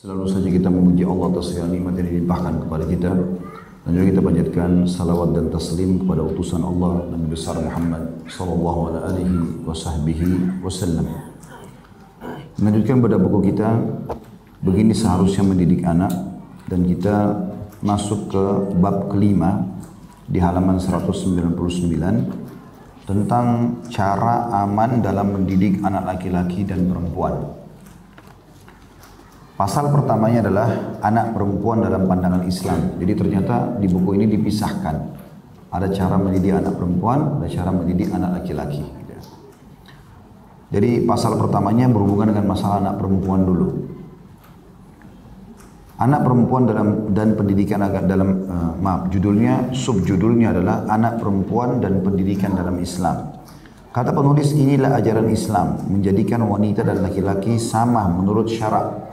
Selalu saja kita memuji Allah atas segala nikmat yang dilimpahkan kepada kita dan juga kita panjatkan salawat dan taslim kepada utusan Allah Nabi besar Muhammad sallallahu alaihi wasallam. Melanjutkan pada buku kita begini seharusnya mendidik anak dan kita masuk ke bab kelima di halaman 199 tentang cara aman dalam mendidik anak laki-laki dan perempuan. Pasal pertamanya adalah anak perempuan dalam pandangan Islam. Jadi ternyata di buku ini dipisahkan. Ada cara mendidik anak perempuan, ada cara mendidik anak laki-laki. Jadi pasal pertamanya berhubungan dengan masalah anak perempuan dulu. Anak perempuan dalam dan pendidikan agak dalam uh, maaf judulnya subjudulnya adalah anak perempuan dan pendidikan dalam Islam. Kata penulis inilah ajaran Islam menjadikan wanita dan laki-laki sama menurut syarat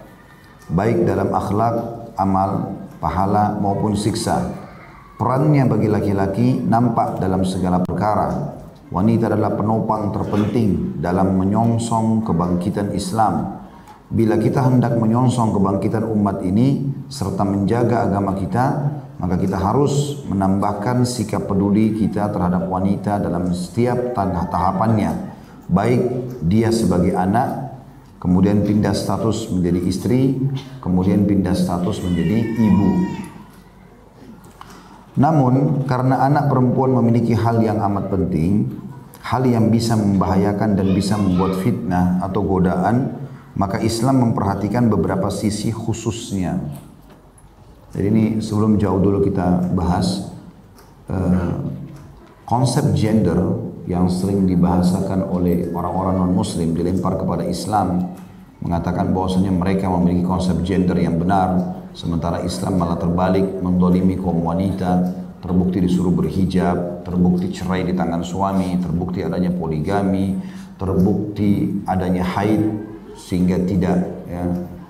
baik dalam akhlak, amal, pahala maupun siksa. Perannya bagi laki-laki nampak dalam segala perkara. Wanita adalah penopang terpenting dalam menyongsong kebangkitan Islam Bila kita hendak menyongsong kebangkitan umat ini serta menjaga agama kita, maka kita harus menambahkan sikap peduli kita terhadap wanita dalam setiap tahapannya. Baik dia sebagai anak, kemudian pindah status menjadi istri, kemudian pindah status menjadi ibu. Namun karena anak perempuan memiliki hal yang amat penting, hal yang bisa membahayakan dan bisa membuat fitnah atau godaan, maka Islam memperhatikan beberapa sisi khususnya. Jadi ini sebelum jauh dulu kita bahas uh, konsep gender yang sering dibahasakan oleh orang-orang non-muslim dilempar kepada Islam mengatakan bahwasanya mereka memiliki konsep gender yang benar sementara Islam malah terbalik mendolimi kaum wanita terbukti disuruh berhijab terbukti cerai di tangan suami terbukti adanya poligami terbukti adanya haid sehingga tidak ya,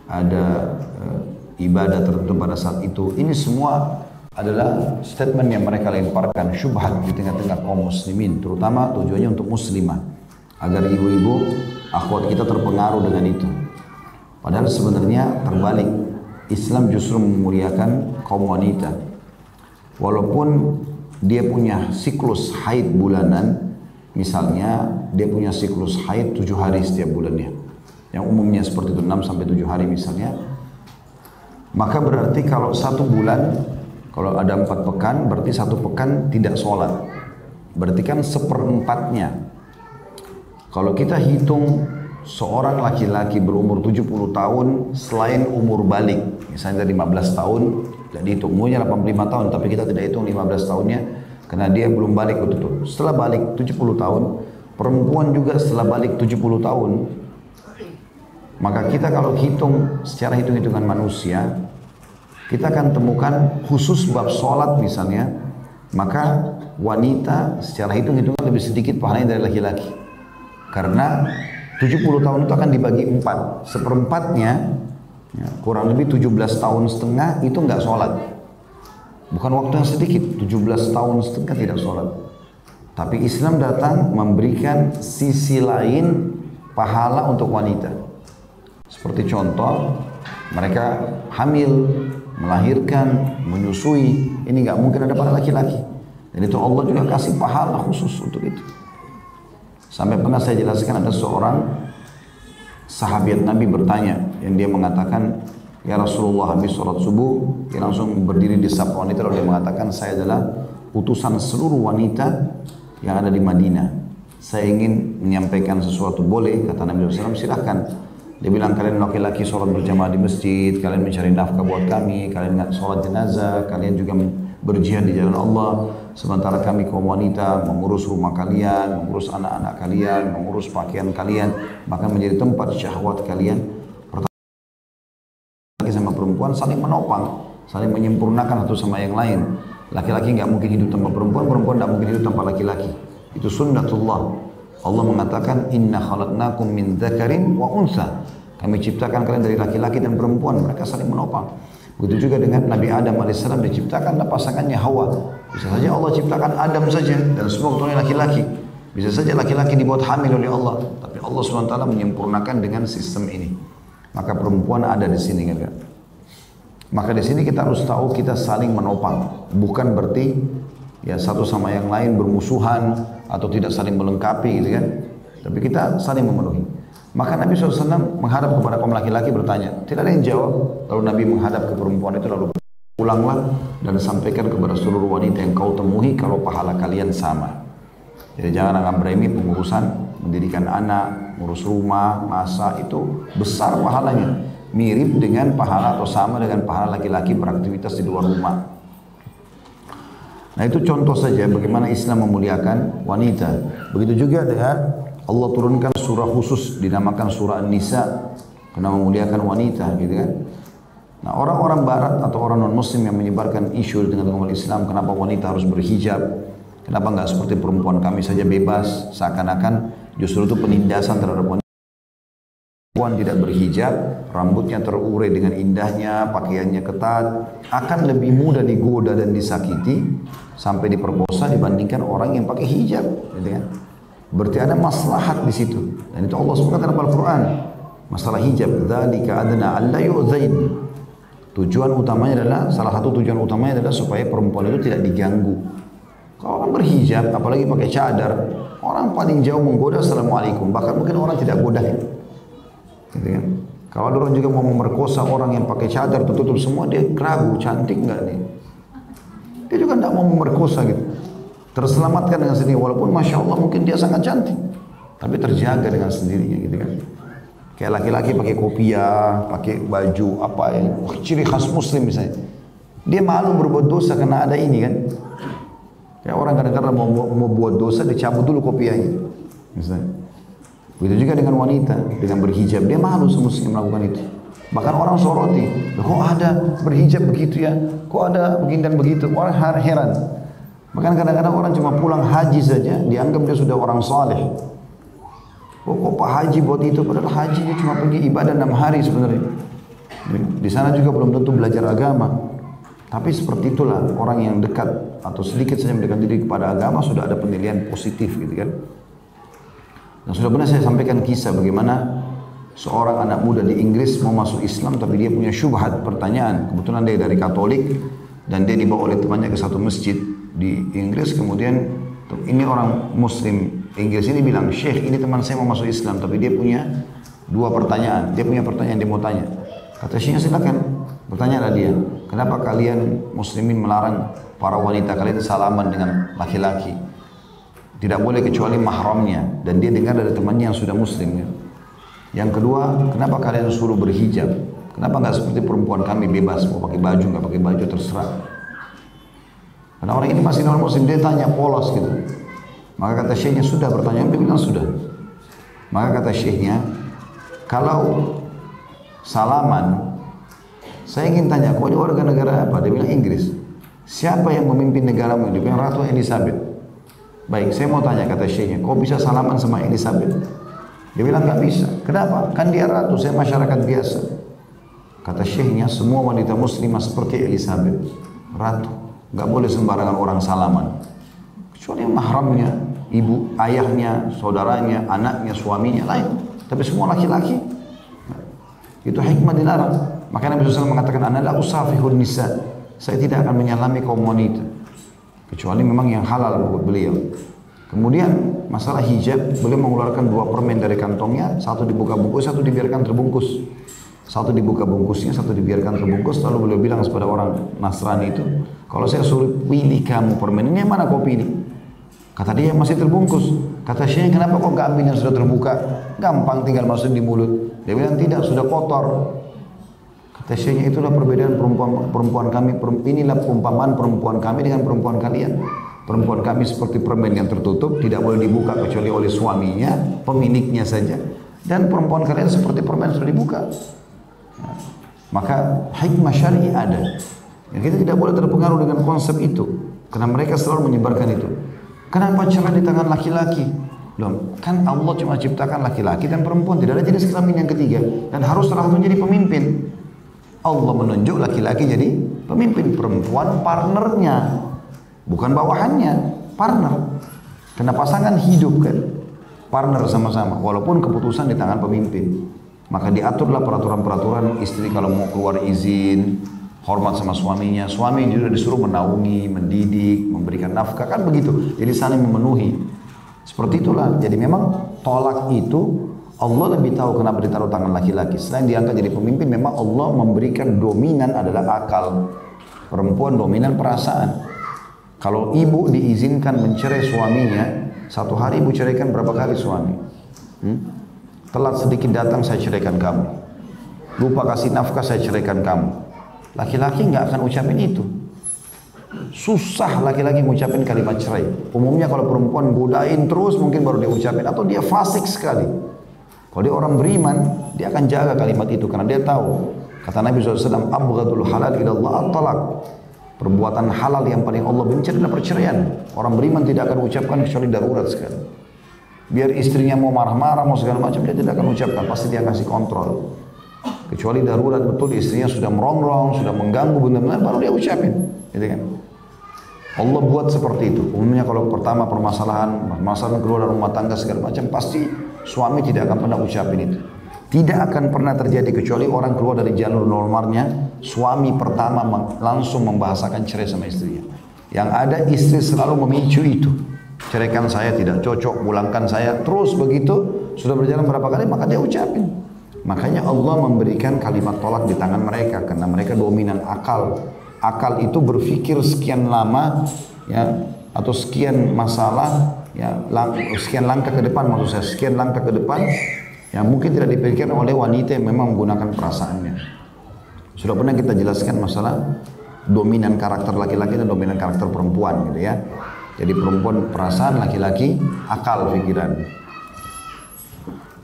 ada uh, ibadah tertentu pada saat itu. Ini semua adalah statement yang mereka lemparkan syubhat di tengah-tengah kaum muslimin, terutama tujuannya untuk muslimah agar ibu-ibu akhwat kita terpengaruh dengan itu. Padahal sebenarnya terbalik. Islam justru memuliakan kaum wanita. Walaupun dia punya siklus haid bulanan, misalnya dia punya siklus haid tujuh hari setiap bulannya yang umumnya seperti itu 6 sampai 7 hari misalnya maka berarti kalau satu bulan kalau ada empat pekan berarti satu pekan tidak sholat. Berarti kan seperempatnya. Kalau kita hitung seorang laki-laki berumur 70 tahun selain umur balik misalnya dari 15 tahun jadi hitung umurnya 85 tahun tapi kita tidak hitung 15 tahunnya karena dia belum balik betul-betul setelah balik 70 tahun perempuan juga setelah balik 70 tahun maka kita kalau hitung secara hitung-hitungan manusia, kita akan temukan khusus bab sholat misalnya, maka wanita secara hitung-hitungan lebih sedikit pahalanya dari laki-laki. Karena 70 tahun itu akan dibagi empat. Seperempatnya, ya, kurang lebih 17 tahun setengah itu nggak sholat. Bukan waktu yang sedikit, 17 tahun setengah tidak sholat. Tapi Islam datang memberikan sisi lain pahala untuk wanita. Seperti contoh, mereka hamil, melahirkan, menyusui. Ini nggak mungkin ada pada laki-laki. Dan itu Allah juga kasih pahala khusus untuk itu. Sampai pernah saya jelaskan ada seorang sahabat Nabi bertanya yang dia mengatakan Ya Rasulullah habis sholat subuh dia langsung berdiri di saf wanita lalu dia mengatakan saya adalah utusan seluruh wanita yang ada di Madinah saya ingin menyampaikan sesuatu boleh kata Nabi SAW silahkan dia bilang kalian laki-laki sholat berjamaah di masjid, kalian mencari nafkah buat kami, kalian sholat jenazah, kalian juga berjihad di jalan Allah. Sementara kami kaum wanita mengurus rumah kalian, mengurus anak-anak kalian, mengurus pakaian kalian, bahkan menjadi tempat syahwat kalian. Laki sama perempuan saling menopang, saling menyempurnakan satu sama yang lain. Laki-laki nggak mungkin hidup tanpa perempuan, perempuan nggak mungkin hidup tanpa laki-laki. Itu sunnatullah. Allah mengatakan inna khalaqnakum min dzakarin wa unsa. Kami ciptakan kalian dari laki-laki dan perempuan, mereka saling menopang. Begitu juga dengan Nabi Adam alaihissalam diciptakanlah pasangannya Hawa. Bisa saja Allah ciptakan Adam saja dan semua keturunan laki-laki. Bisa saja laki-laki dibuat hamil oleh Allah, tapi Allah SWT menyempurnakan dengan sistem ini. Maka perempuan ada di sini kan. Maka di sini kita harus tahu kita saling menopang, bukan berarti ya satu sama yang lain bermusuhan atau tidak saling melengkapi gitu kan. Tapi kita saling memenuhi. Maka Nabi SAW menghadap kepada kaum laki-laki bertanya. Tidak ada yang jawab. Lalu Nabi menghadap ke perempuan itu lalu pulanglah dan sampaikan kepada seluruh wanita yang kau temui kalau pahala kalian sama. Jadi jangan anggap remeh pengurusan mendirikan anak, ngurus rumah, masak itu besar pahalanya. Mirip dengan pahala atau sama dengan pahala laki-laki beraktivitas di luar rumah. Nah itu contoh saja bagaimana Islam memuliakan wanita. Begitu juga dengan Allah turunkan surah khusus dinamakan surah An-Nisa karena memuliakan wanita gitu kan. Nah orang-orang barat atau orang non muslim yang menyebarkan isu dengan umat Islam kenapa wanita harus berhijab kenapa nggak seperti perempuan kami saja bebas seakan-akan justru itu penindasan terhadap wanita perempuan tidak berhijab, rambutnya terurai dengan indahnya, pakaiannya ketat, akan lebih mudah digoda dan disakiti sampai diperkosa dibandingkan orang yang pakai hijab, gitu kan? Berarti ada maslahat di situ. Dan itu Allah sebutkan dalam Al-Quran. Masalah hijab, dzalika adna alla yu'zain. Tujuan utamanya adalah salah satu tujuan utamanya adalah supaya perempuan itu tidak diganggu. Kalau orang berhijab, apalagi pakai cadar, orang paling jauh menggoda assalamualaikum. Bahkan mungkin orang tidak godain. Gitu kan? Kalau ada orang juga mau memerkosa orang yang pakai cadar tertutup semua, dia keragu, cantik nggak nih? Dia juga tidak mau memerkosa gitu. Terselamatkan dengan sendiri, walaupun masya Allah mungkin dia sangat cantik, tapi terjaga dengan sendirinya gitu kan. Kayak laki-laki pakai kopiah, pakai baju apa yang ciri khas muslim misalnya. Dia malu berbuat dosa karena ada ini kan. Ya orang kadang-kadang mau, mau buat dosa dicabut dulu kopiahnya. Misalnya. Begitu juga dengan wanita, dengan berhijab. Dia malu semestinya melakukan itu. Bahkan orang soroti, kok ada berhijab begitu ya? Kok ada begini dan begitu? Orang heran. Bahkan kadang-kadang orang cuma pulang haji saja, dianggap dia sudah orang saleh. Oh, kok Pak Haji buat itu? Padahal haji dia cuma pergi ibadah enam hari sebenarnya. Di sana juga belum tentu belajar agama. Tapi seperti itulah orang yang dekat atau sedikit saja mendekat diri kepada agama sudah ada penilaian positif gitu kan. Dan sudah pernah saya sampaikan kisah bagaimana seorang anak muda di Inggris mau masuk Islam tapi dia punya syubhat pertanyaan. Kebetulan dia dari Katolik dan dia dibawa oleh temannya ke satu masjid di Inggris. Kemudian ini orang Muslim Inggris ini bilang, Syekh ini teman saya mau masuk Islam tapi dia punya dua pertanyaan. Dia punya pertanyaan dia mau tanya. Kata Syekhnya silakan. Bertanyalah dia, kenapa kalian muslimin melarang para wanita kalian salaman dengan laki-laki? Tidak boleh kecuali mahramnya dan dia dengar dari temannya yang sudah muslim. Ya. Yang kedua, kenapa kalian suruh berhijab? Kenapa nggak seperti perempuan kami bebas mau pakai baju nggak pakai baju terserah? Karena orang ini masih non muslim dia tanya polos gitu. Maka kata syekhnya sudah bertanya dia bilang sudah. Maka kata syekhnya kalau salaman saya ingin tanya kau warga negara apa? Dia bilang Inggris. Siapa yang memimpin negaramu? Dia bilang Ratu Elizabeth. Baik, saya mau tanya kata syekhnya, kau bisa salaman sama Elizabeth? Dia bilang nggak bisa. Kenapa? Kan dia ratu, saya masyarakat biasa. Kata syekhnya, semua wanita muslimah seperti Elizabeth, ratu. Nggak boleh sembarangan orang salaman. Kecuali mahramnya, ibu, ayahnya, saudaranya, anaknya, suaminya, lain. Tapi semua laki-laki, itu hikmah dilarang. Makanya Nabi SAW mengatakan, Ana la usafihun nisa. Saya tidak akan menyalami kaum wanita kecuali memang yang halal buat beliau. Kemudian masalah hijab, beliau mengeluarkan dua permen dari kantongnya, satu dibuka bungkus, satu dibiarkan terbungkus. Satu dibuka bungkusnya, satu dibiarkan terbungkus. Lalu beliau bilang kepada orang Nasrani itu, kalau saya suruh pilih kamu permen ini, mana kau pilih? Kata dia masih terbungkus. Kata Syekh, kenapa kok gak ambil yang sudah terbuka? Gampang tinggal masukin di mulut. Dia bilang tidak, sudah kotor. Tasyanya itulah perbedaan perempuan perempuan kami. Inilah perumpamaan perempuan kami dengan perempuan kalian. Perempuan kami seperti permen yang tertutup, tidak boleh dibuka kecuali oleh suaminya, pemiliknya saja. Dan perempuan kalian seperti permen sudah dibuka. Maka hikmah syari ada. Ya, kita tidak boleh terpengaruh dengan konsep itu. Karena mereka selalu menyebarkan itu. Kenapa cerai di tangan laki-laki? Belum. Kan Allah cuma ciptakan laki-laki dan perempuan. Tidak ada jenis kelamin yang ketiga. Dan harus salah satu jadi pemimpin. Allah menunjuk laki-laki jadi pemimpin perempuan partnernya bukan bawahannya partner karena pasangan hidup kan partner sama-sama walaupun keputusan di tangan pemimpin Maka diaturlah peraturan-peraturan istri kalau mau keluar izin, hormat sama suaminya. Suami juga disuruh menaungi, mendidik, memberikan nafkah. Kan begitu. Jadi saling memenuhi. Seperti itulah. Jadi memang tolak itu Allah lebih tahu kenapa ditaruh tangan laki-laki. Selain diangkat jadi pemimpin, memang Allah memberikan dominan adalah akal. Perempuan dominan perasaan. Kalau ibu diizinkan mencerai suaminya, satu hari ibu ceraikan berapa kali suami? Hmm? Telat sedikit datang saya ceraikan kamu. Lupa kasih nafkah saya ceraikan kamu. Laki-laki nggak akan ucapin itu. Susah laki-laki mengucapin kalimat cerai. Umumnya kalau perempuan godain terus mungkin baru dia ucapin atau dia fasik sekali. Kalau dia orang beriman, dia akan jaga kalimat itu karena dia tahu. Kata Nabi SAW, Abghadul halal Allah at-talak. Perbuatan halal yang paling Allah benci adalah perceraian. Orang beriman tidak akan ucapkan kecuali darurat sekali. Biar istrinya mau marah-marah, mau segala macam, dia tidak akan ucapkan. Pasti dia kasih kontrol. Kecuali darurat betul istrinya sudah merongrong, sudah mengganggu benar-benar baru dia ucapin. Gitu kan? Allah buat seperti itu. Umumnya kalau pertama permasalahan, permasalahan keluar dari rumah tangga segala macam, pasti suami tidak akan pernah ucapin itu. Tidak akan pernah terjadi kecuali orang keluar dari jalur normalnya, suami pertama langsung membahasakan cerai sama istrinya. Yang ada istri selalu memicu itu. Ceraikan saya tidak cocok, pulangkan saya. Terus begitu, sudah berjalan berapa kali, maka dia ucapin. Makanya Allah memberikan kalimat tolak di tangan mereka karena mereka dominan akal. Akal itu berpikir sekian lama ya atau sekian masalah ya lang, sekian langkah ke depan maksud saya sekian langkah ke depan yang mungkin tidak dipikirkan oleh wanita yang memang menggunakan perasaannya. Sudah pernah kita jelaskan masalah dominan karakter laki-laki dan dominan karakter perempuan gitu ya. Jadi perempuan perasaan, laki-laki akal pikiran.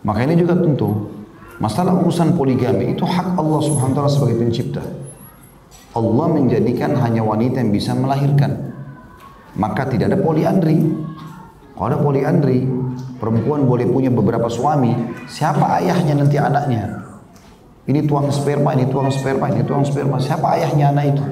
Maka ini juga tentu Masalah urusan poligami itu hak Allah subhanahu wa ta'ala sebagai pencipta. Allah menjadikan hanya wanita yang bisa melahirkan. Maka tidak ada poliandri. Kalau ada poliandri, perempuan boleh punya beberapa suami. Siapa ayahnya nanti anaknya? Ini tuang sperma, ini tuang sperma, ini tuang sperma. Siapa ayahnya anak itu?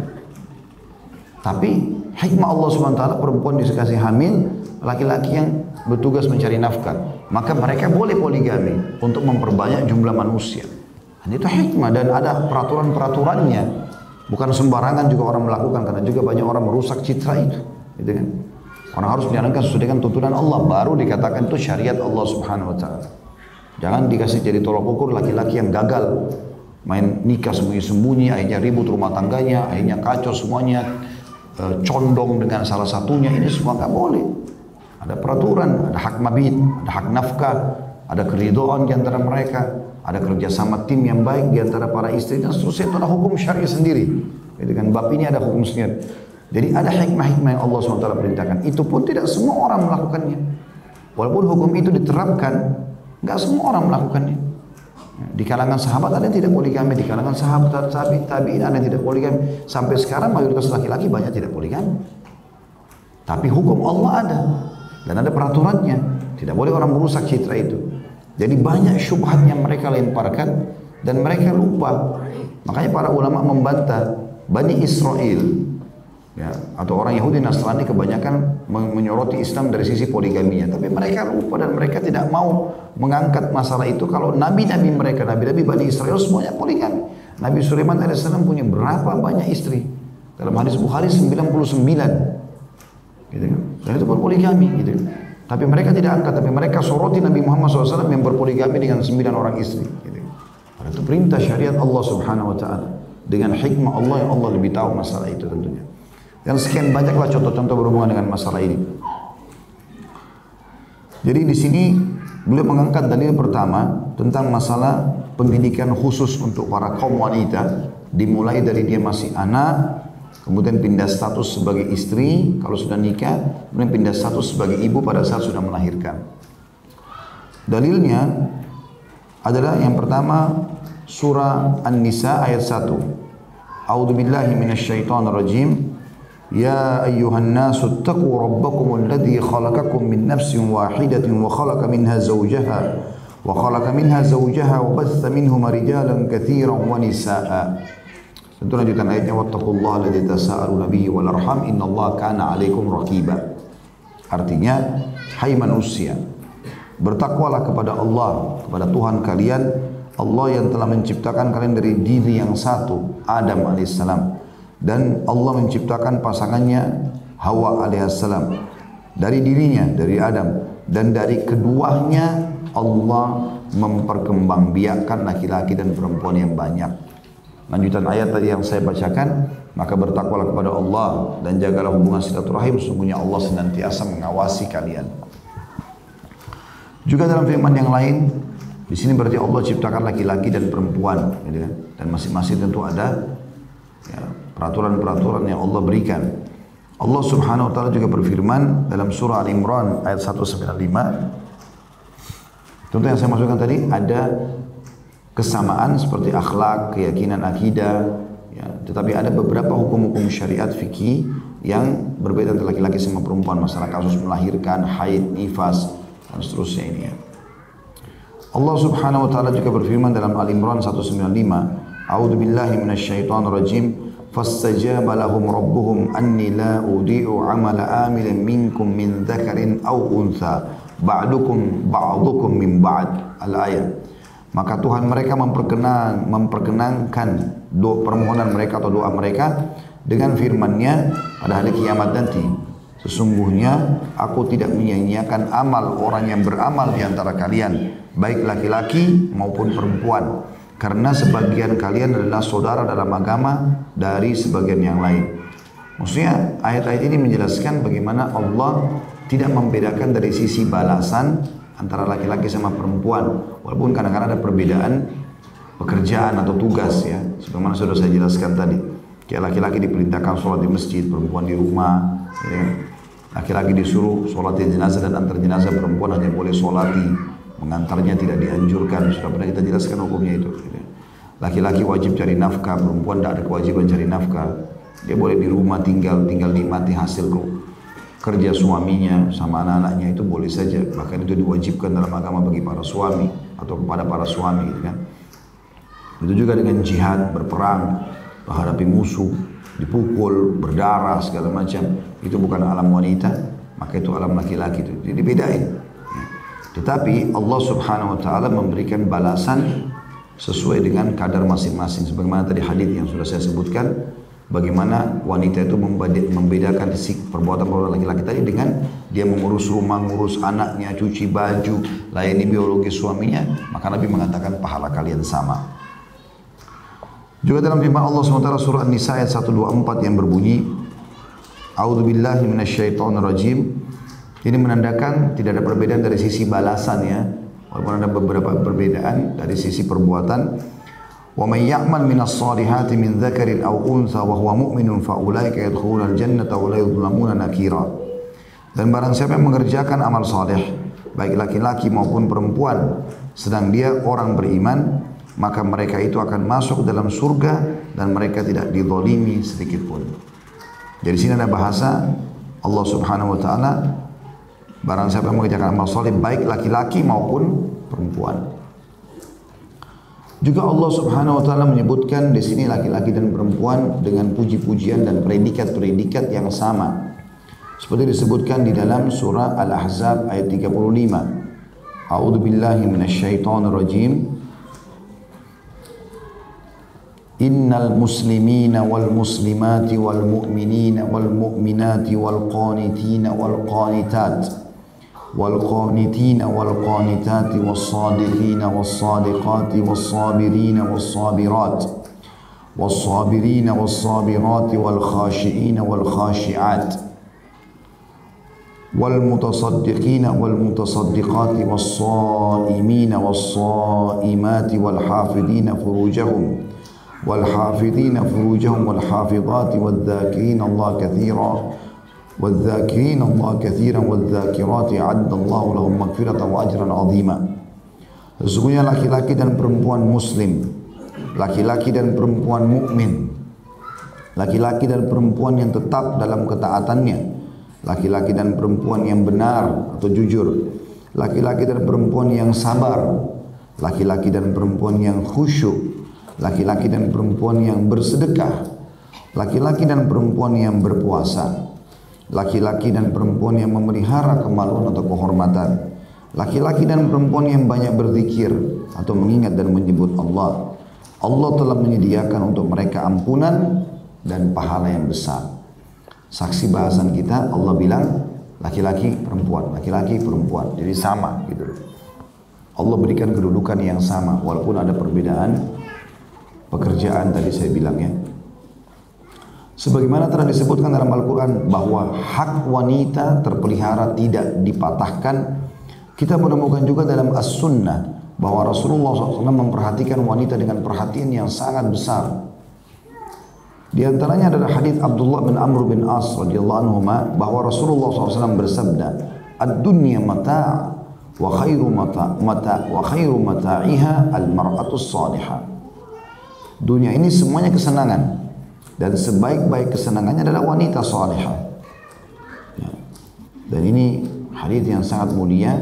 Tapi hikmah Allah SWT perempuan dikasih hamil, laki-laki yang bertugas mencari nafkah. Maka mereka boleh poligami untuk memperbanyak jumlah manusia. Dan itu hikmah dan ada peraturan-peraturannya. Bukan sembarangan juga orang melakukan karena juga banyak orang merusak citra itu. Gitu kan? Orang harus menjalankan sesuai dengan tuntunan Allah baru dikatakan itu syariat Allah Subhanahu wa taala. Jangan dikasih jadi tolok ukur laki-laki yang gagal main nikah sembunyi-sembunyi, akhirnya ribut rumah tangganya, akhirnya kacau semuanya, eh, condong dengan salah satunya, ini semua nggak boleh. Ada peraturan, ada hak mabit, ada hak nafkah, ada keridoan di antara mereka, ada kerjasama tim yang baik di antara para istri dan seterusnya itu ada hukum syariah sendiri. Jadi kan bab ini ada hukum sendiri. Jadi ada hikmah-hikmah yang Allah SWT perintahkan. Itu pun tidak semua orang melakukannya. Walaupun hukum itu diterapkan, nggak semua orang melakukannya. Di kalangan sahabat ada yang tidak poligami, di kalangan sahabat tabi tabiin ada yang tidak poligami. Sampai sekarang mayoritas laki-laki banyak tidak poligami. Tapi hukum Allah ada. Dan ada peraturannya. Tidak boleh orang merusak citra itu. Jadi banyak syubhat yang mereka lemparkan dan mereka lupa. Makanya para ulama membantah Bani Israel ya, atau orang Yahudi Nasrani kebanyakan menyoroti Islam dari sisi poligaminya. Tapi mereka lupa dan mereka tidak mau mengangkat masalah itu kalau nabi-nabi mereka, nabi-nabi Bani Israel semuanya poligami. Nabi Sulaiman AS punya berapa banyak istri? Dalam hadis Bukhari 99. Gitu kan? Dan itu berpoligami gitu. Tapi mereka tidak angkat, tapi mereka soroti Nabi Muhammad SAW yang berpoligami dengan sembilan orang istri. Gitu. Karena itu perintah syariat Allah Subhanahu Wa Taala dengan hikmah Allah yang Allah lebih tahu masalah itu tentunya. Dan sekian banyaklah contoh-contoh berhubungan dengan masalah ini. Jadi di sini beliau mengangkat dalil pertama tentang masalah pendidikan khusus untuk para kaum wanita dimulai dari dia masih anak kemudian pindah status sebagai istri kalau sudah nikah, kemudian pindah status sebagai ibu pada saat sudah melahirkan. Dalilnya adalah yang pertama surah An-Nisa ayat 1. A'udzu billahi minasyaitonir rajim. Rabbakum alladhi khalaqakum min nafsin wahidatin wa khalaqa minha zawjaha wa khalaqa minha zawjaha wa batha minhuma rijalan katsiran wa nisaa'a. Tentu lanjutan ayatnya wattaqullaha alladzi tasaaluna bihi wal arham innallaha kana 'alaikum raqiba. Artinya, hai manusia, bertakwalah kepada Allah, kepada Tuhan kalian, Allah yang telah menciptakan kalian dari diri yang satu, Adam alaihissalam. Dan Allah menciptakan pasangannya Hawa alaihissalam. Dari dirinya, dari Adam. Dan dari keduanya Allah memperkembangbiakkan laki-laki dan perempuan yang banyak. Lanjutan ayat tadi yang saya bacakan, maka bertakwalah kepada Allah dan jagalah hubungan silaturahim, sesungguhnya Allah senantiasa mengawasi kalian. Juga dalam firman yang lain, di sini berarti Allah ciptakan laki-laki dan perempuan, gitu kan? Dan masing-masing tentu ada ya, peraturan-peraturan yang Allah berikan. Allah Subhanahu wa taala juga berfirman dalam surah Al-Imran ayat 195 Tentu yang saya maksudkan tadi ada kesamaan seperti akhlak, keyakinan akidah, ya, tetapi ada beberapa hukum-hukum syariat fikih yang berbeda antara laki-laki sama perempuan, masalah kasus melahirkan, haid, nifas, dan seterusnya ini ya. Allah Subhanahu wa taala juga berfirman dalam Al-Imran 195, A'udzu billahi minasyaitonir rajim. Fastajaba lahum rabbuhum anni la udi'u 'amala amilin minkum min dzakarin aw untha ba'dukum ba'dukum min ba'd. Al-ayat. Maka Tuhan mereka memperkenan memperkenankan doa permohonan mereka atau doa mereka dengan firman-Nya pada hari kiamat nanti. Sesungguhnya aku tidak menyia-nyiakan amal orang yang beramal di antara kalian, baik laki-laki maupun perempuan karena sebagian kalian adalah saudara dalam agama dari sebagian yang lain. Maksudnya ayat-ayat ini menjelaskan bagaimana Allah tidak membedakan dari sisi balasan antara laki-laki sama perempuan. Walaupun kadang-kadang ada perbedaan pekerjaan atau tugas ya. Sebagaimana sudah saya jelaskan tadi. Kayak laki-laki diperintahkan sholat di masjid, perempuan di rumah. Ya. Laki-laki disuruh sholat di jenazah dan antar jenazah perempuan hanya boleh sholati mengantarnya tidak dianjurkan. Sudah pernah kita jelaskan hukumnya itu. Laki-laki wajib cari nafkah perempuan tidak ada kewajiban cari nafkah. Dia boleh di rumah tinggal tinggal nikmati hasil kerja suaminya sama anak-anaknya. Itu boleh saja. Bahkan itu diwajibkan dalam agama bagi para suami atau kepada para suami gitu kan. Itu juga dengan jihad berperang menghadapi musuh dipukul berdarah segala macam. Itu bukan alam wanita maka itu alam laki-laki itu. Jadi bedain tetapi Allah subhanahu wa ta'ala memberikan balasan sesuai dengan kadar masing-masing. Sebagaimana tadi hadis yang sudah saya sebutkan, bagaimana wanita itu membedakan perbuatan perbuatan laki-laki tadi dengan dia mengurus rumah, mengurus anaknya, cuci baju, layani biologi suaminya, maka Nabi mengatakan pahala kalian sama. Juga dalam firman Allah SWT surah An-Nisa ayat 124 yang berbunyi, A'udzu billahi minasyaitonir rajim. Ini menandakan tidak ada perbedaan dari sisi balasan ya. Walaupun ada beberapa perbedaan dari sisi perbuatan. Wa may ya'mal minas salihati min dzakarin aw untha wa huwa mu'minun fa ulaika yadkhuluna al-jannata wa la nakira. Dan barang siapa yang mengerjakan amal saleh, baik laki-laki maupun perempuan, sedang dia orang beriman, maka mereka itu akan masuk dalam surga dan mereka tidak dizalimi sedikit pun. Jadi sini ada bahasa Allah Subhanahu wa taala Barang siapa yang mengerjakan amal soleh baik laki-laki maupun perempuan. Juga Allah Subhanahu wa taala menyebutkan di sini laki-laki dan perempuan dengan puji-pujian dan predikat-predikat yang sama. Seperti disebutkan di dalam surah Al-Ahzab ayat 35. A'udzu billahi minasyaitonir rajim. Innal muslimina wal muslimati wal mu'minina wal mu'minati wal qanitina wal qanitat والقانتين والقانتات والصادقين والصادقات والصابرين والصابرات والصابرين والصابرات والخاشئين والخاشعات والمتصدقين والمتصدقات والصائمين والصائمات والحافظين فروجهم والحافظين فروجهم والحافظات والذاكرين الله كثيرا والذاكرين الله كثيرا والذاكرات أعد الله لهم مغفرة وأجرا عظيما Sesungguhnya laki-laki dan perempuan muslim Laki-laki dan perempuan mukmin, Laki-laki dan perempuan yang tetap dalam ketaatannya Laki-laki dan perempuan yang benar atau jujur Laki-laki dan perempuan yang sabar Laki-laki dan perempuan yang khusyuk Laki-laki dan perempuan yang bersedekah Laki-laki dan perempuan yang berpuasa laki-laki dan perempuan yang memelihara kemaluan atau kehormatan, laki-laki dan perempuan yang banyak berzikir, atau mengingat dan menyebut Allah. Allah telah menyediakan untuk mereka ampunan dan pahala yang besar. Saksi bahasan kita Allah bilang laki-laki perempuan, laki-laki perempuan. Jadi sama gitu Allah berikan kedudukan yang sama walaupun ada perbedaan pekerjaan tadi saya bilang ya. Sebagaimana telah disebutkan dalam Al-Quran bahwa hak wanita terpelihara tidak dipatahkan, kita menemukan juga dalam As-Sunnah bahwa Rasulullah SAW memperhatikan wanita dengan perhatian yang sangat besar. Di antaranya adalah hadis Abdullah bin Amr bin As radhiyallahu anhu bahwa Rasulullah SAW bersabda, "Ad-dunya mata' wa khairu mata' mata' wa khairu mata'iha al-mar'atu salihah." Dunia ini semuanya kesenangan, dan sebaik-baik kesenangannya adalah wanita salihah. Ya. Dan ini hadis yang sangat mulia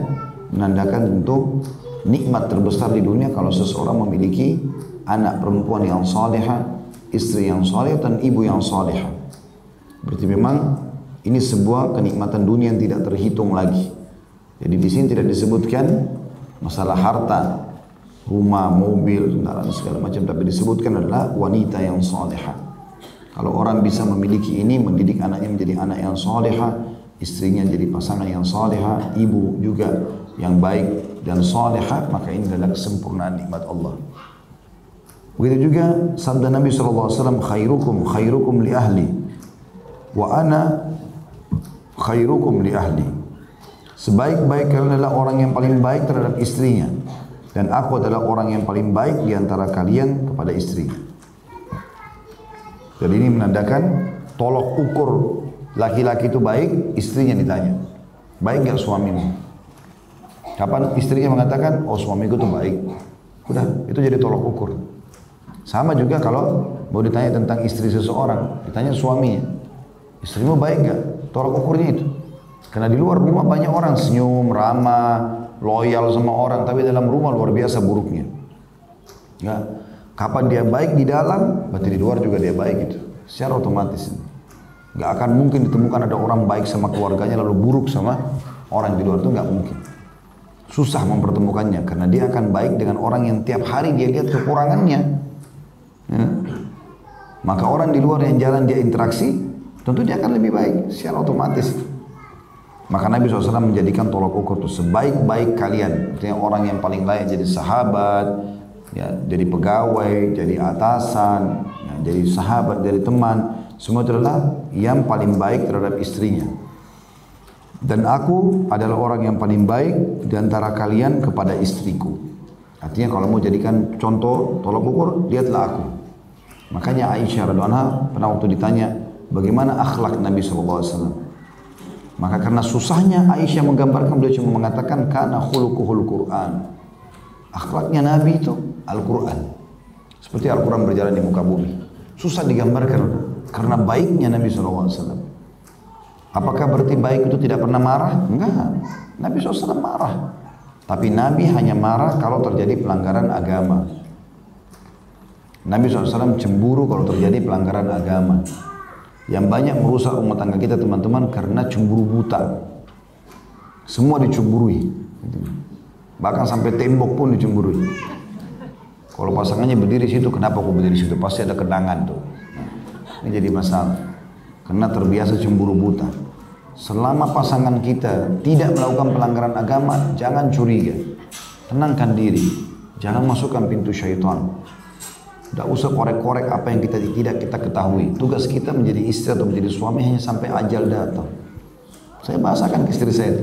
menandakan tentu nikmat terbesar di dunia kalau seseorang memiliki anak perempuan yang salihah, istri yang saleh dan ibu yang salihah. Berarti memang ini sebuah kenikmatan dunia yang tidak terhitung lagi. Jadi di sini tidak disebutkan masalah harta, rumah, mobil, kendaraan segala macam, tapi disebutkan adalah wanita yang salihah. Kalau orang bisa memiliki ini, mendidik anaknya menjadi anak yang soleha, istrinya jadi pasangan yang soleha, ibu juga yang baik dan soleha, maka ini adalah kesempurnaan nikmat Allah. Begitu juga sabda Nabi SAW, khairukum khairukum li ahli, wa ana khairukum li ahli. Sebaik-baik kalian adalah orang yang paling baik terhadap istrinya. Dan aku adalah orang yang paling baik di antara kalian kepada istrinya. Jadi ini menandakan tolok ukur laki-laki itu baik, istrinya ditanya. Baik nggak suamimu? Kapan istrinya mengatakan, oh suamiku itu baik. Udah, itu jadi tolok ukur. Sama juga kalau mau ditanya tentang istri seseorang, ditanya suaminya. Istrimu baik nggak? Tolok ukurnya itu. Karena di luar rumah banyak orang senyum, ramah, loyal sama orang, tapi dalam rumah luar biasa buruknya. Ya, Kapan dia baik di dalam, berarti di luar juga dia baik itu. Secara otomatis. Gak akan mungkin ditemukan ada orang baik sama keluarganya lalu buruk sama orang di luar itu gak mungkin. Susah mempertemukannya karena dia akan baik dengan orang yang tiap hari dia lihat kekurangannya. Ya. Maka orang di luar yang jalan dia interaksi, tentu dia akan lebih baik secara otomatis. Maka Nabi SAW menjadikan tolak ukur itu sebaik-baik kalian. Artinya orang yang paling layak jadi sahabat, ya, jadi pegawai, jadi atasan, ya, jadi sahabat, jadi teman, semua adalah yang paling baik terhadap istrinya. Dan aku adalah orang yang paling baik di antara kalian kepada istriku. Artinya kalau mau jadikan contoh tolak ukur, lihatlah aku. Makanya Aisyah radhiallahu pernah waktu ditanya bagaimana akhlak Nabi SAW. Maka karena susahnya Aisyah menggambarkan beliau cuma mengatakan karena khuluquhul Quran. Akhlaknya Nabi itu Al-Quran. Seperti Al-Quran berjalan di muka bumi. Susah digambarkan karena baiknya Nabi SAW. Apakah berarti baik itu tidak pernah marah? Enggak. Nabi SAW marah. Tapi Nabi hanya marah kalau terjadi pelanggaran agama. Nabi SAW cemburu kalau terjadi pelanggaran agama. Yang banyak merusak rumah tangga kita teman-teman karena cemburu buta. Semua dicemburui. Bahkan sampai tembok pun dicemburui. Kalau pasangannya berdiri situ, kenapa aku berdiri situ? Pasti ada kenangan tuh. Ini jadi masalah. Karena terbiasa cemburu buta. Selama pasangan kita tidak melakukan pelanggaran agama, jangan curiga. Tenangkan diri. Jangan masukkan pintu syaitan. Tidak usah korek-korek apa yang kita tidak kita ketahui. Tugas kita menjadi istri atau menjadi suami hanya sampai ajal datang. Saya bahasakan ke istri saya.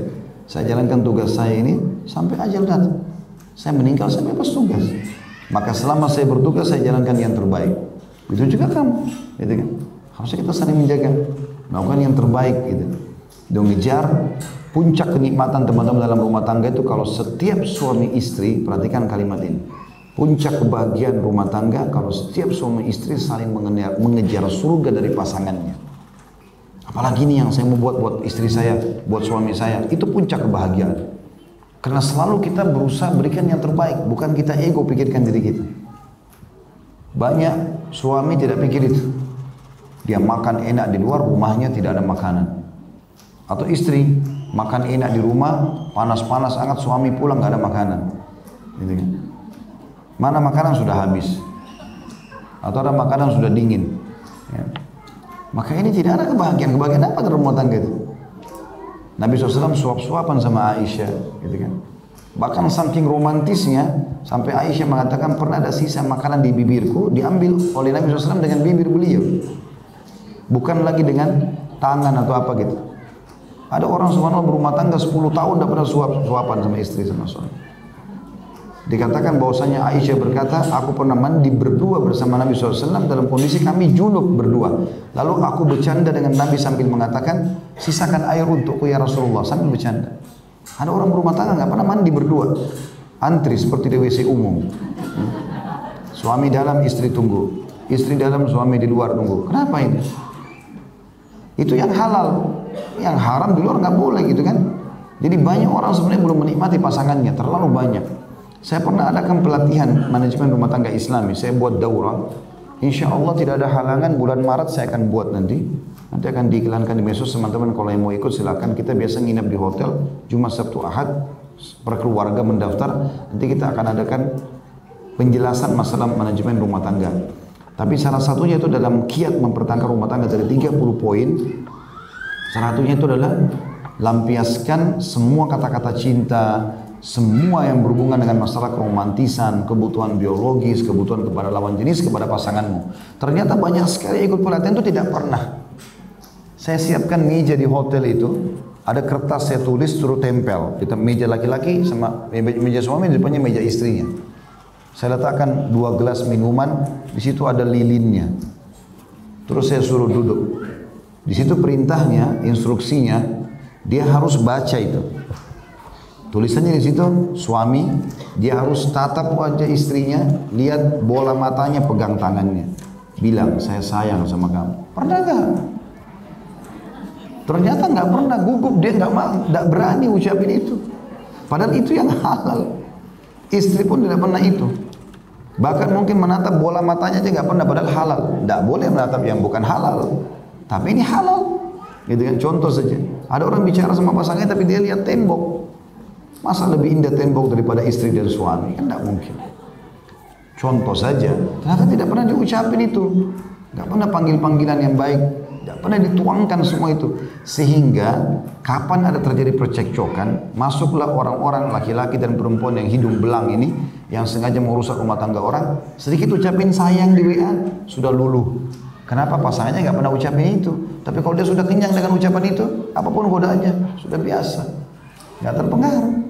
Saya jalankan tugas saya ini sampai ajal datang. Saya meninggal, saya bebas tugas. Maka selama saya bertugas, saya jalankan yang terbaik. Itu juga kamu. Gitu kan? Harusnya kita saling menjaga. Melakukan yang terbaik. Gitu. Dan ngejar puncak kenikmatan teman-teman dalam rumah tangga itu kalau setiap suami istri, perhatikan kalimat ini. Puncak kebahagiaan rumah tangga kalau setiap suami istri saling mengejar surga dari pasangannya. Apalagi ini yang saya mau buat buat istri saya, buat suami saya, itu puncak kebahagiaan. Karena selalu kita berusaha berikan yang terbaik, bukan kita ego pikirkan diri kita. Banyak suami tidak pikir itu. Dia makan enak di luar, rumahnya tidak ada makanan. Atau istri makan enak di rumah, panas-panas sangat suami pulang nggak ada makanan. Gitu kan? Mana makanan sudah habis. Atau ada makanan sudah dingin. Ya. Maka ini tidak ada kebahagiaan. Kebahagiaan apa dalam rumah tangga itu? Nabi SAW suap-suapan sama Aisyah, gitu kan. Bahkan saking romantisnya, sampai Aisyah mengatakan pernah ada sisa makanan di bibirku, diambil oleh Nabi SAW dengan bibir beliau. Bukan lagi dengan tangan atau apa gitu. Ada orang subhanallah berumah tangga 10 tahun tidak pernah suap-suapan sama istri sama suami. Dikatakan bahwasanya Aisyah berkata, aku pernah mandi berdua bersama Nabi SAW dalam kondisi kami junub berdua. Lalu aku bercanda dengan Nabi sambil mengatakan, sisakan air untukku ya Rasulullah sambil bercanda. Ada orang berumah tangga nggak pernah mandi berdua, antri seperti di WC umum. Suami dalam, istri tunggu. Istri dalam, suami di luar tunggu. Kenapa ini? Itu yang halal, yang haram di luar nggak boleh gitu kan? Jadi banyak orang sebenarnya belum menikmati pasangannya, terlalu banyak. Saya pernah adakan pelatihan manajemen rumah tangga Islami. Saya buat daurah. Insya Allah tidak ada halangan bulan Maret saya akan buat nanti. Nanti akan diiklankan di medsos teman-teman kalau yang mau ikut silakan. Kita biasa nginap di hotel Jumat Sabtu Ahad per keluarga mendaftar. Nanti kita akan adakan penjelasan masalah manajemen rumah tangga. Tapi salah satunya itu dalam kiat mempertahankan rumah tangga dari 30 poin. Salah satunya itu adalah lampiaskan semua kata-kata cinta, semua yang berhubungan dengan masalah keromantisan, kebutuhan biologis, kebutuhan kepada lawan jenis, kepada pasanganmu. Ternyata banyak sekali ikut pelatihan itu tidak pernah. Saya siapkan meja di hotel itu, ada kertas saya tulis suruh tempel. Kita meja laki-laki sama meja suami di depannya meja istrinya. Saya letakkan dua gelas minuman, di situ ada lilinnya. Terus saya suruh duduk. Di situ perintahnya, instruksinya, dia harus baca itu. Tulisannya di situ suami dia harus tatap wajah istrinya, lihat bola matanya, pegang tangannya. Bilang saya sayang sama kamu. Pernah gak? Ternyata nggak pernah gugup dia nggak nggak berani ucapin itu. Padahal itu yang halal. Istri pun tidak pernah itu. Bahkan mungkin menatap bola matanya aja nggak pernah padahal halal. Tidak boleh menatap yang bukan halal. Tapi ini halal. Gitu kan contoh saja. Ada orang bicara sama pasangannya tapi dia lihat tembok. Masa lebih indah tembok daripada istri dan suami? Kan tidak mungkin. Contoh saja, ternyata tidak pernah diucapin itu. Tidak pernah panggil-panggilan yang baik. Tidak pernah dituangkan semua itu. Sehingga kapan ada terjadi percekcokan, masuklah orang-orang laki-laki dan perempuan yang hidung belang ini, yang sengaja merusak rumah tangga orang, sedikit ucapin sayang di WA, sudah luluh. Kenapa pasangannya nggak pernah ucapin itu? Tapi kalau dia sudah kenyang dengan ucapan itu, apa pun godaannya, sudah biasa. Nggak terpengaruh.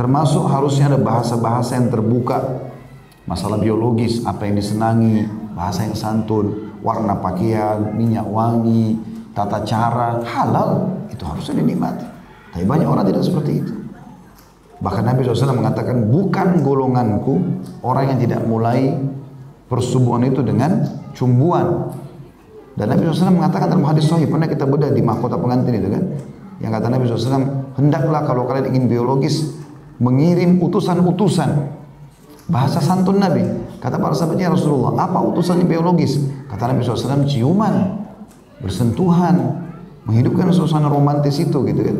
Termasuk harusnya ada bahasa-bahasa yang terbuka. Masalah biologis, apa yang disenangi, bahasa yang santun, warna pakaian, minyak wangi, tata cara, halal. Itu harusnya dinikmati. Tapi banyak orang tidak seperti itu. Bahkan Nabi SAW mengatakan, bukan golonganku orang yang tidak mulai persubuhan itu dengan cumbuan. Dan Nabi SAW mengatakan dalam hadis sahih, pernah kita bedah di mahkota pengantin itu kan. Yang kata Nabi SAW, hendaklah kalau kalian ingin biologis, mengirim utusan-utusan. Bahasa santun Nabi. Kata para sahabatnya Rasulullah, apa utusan biologis? Kata Nabi SAW, ciuman, bersentuhan, menghidupkan suasana romantis itu gitu kan.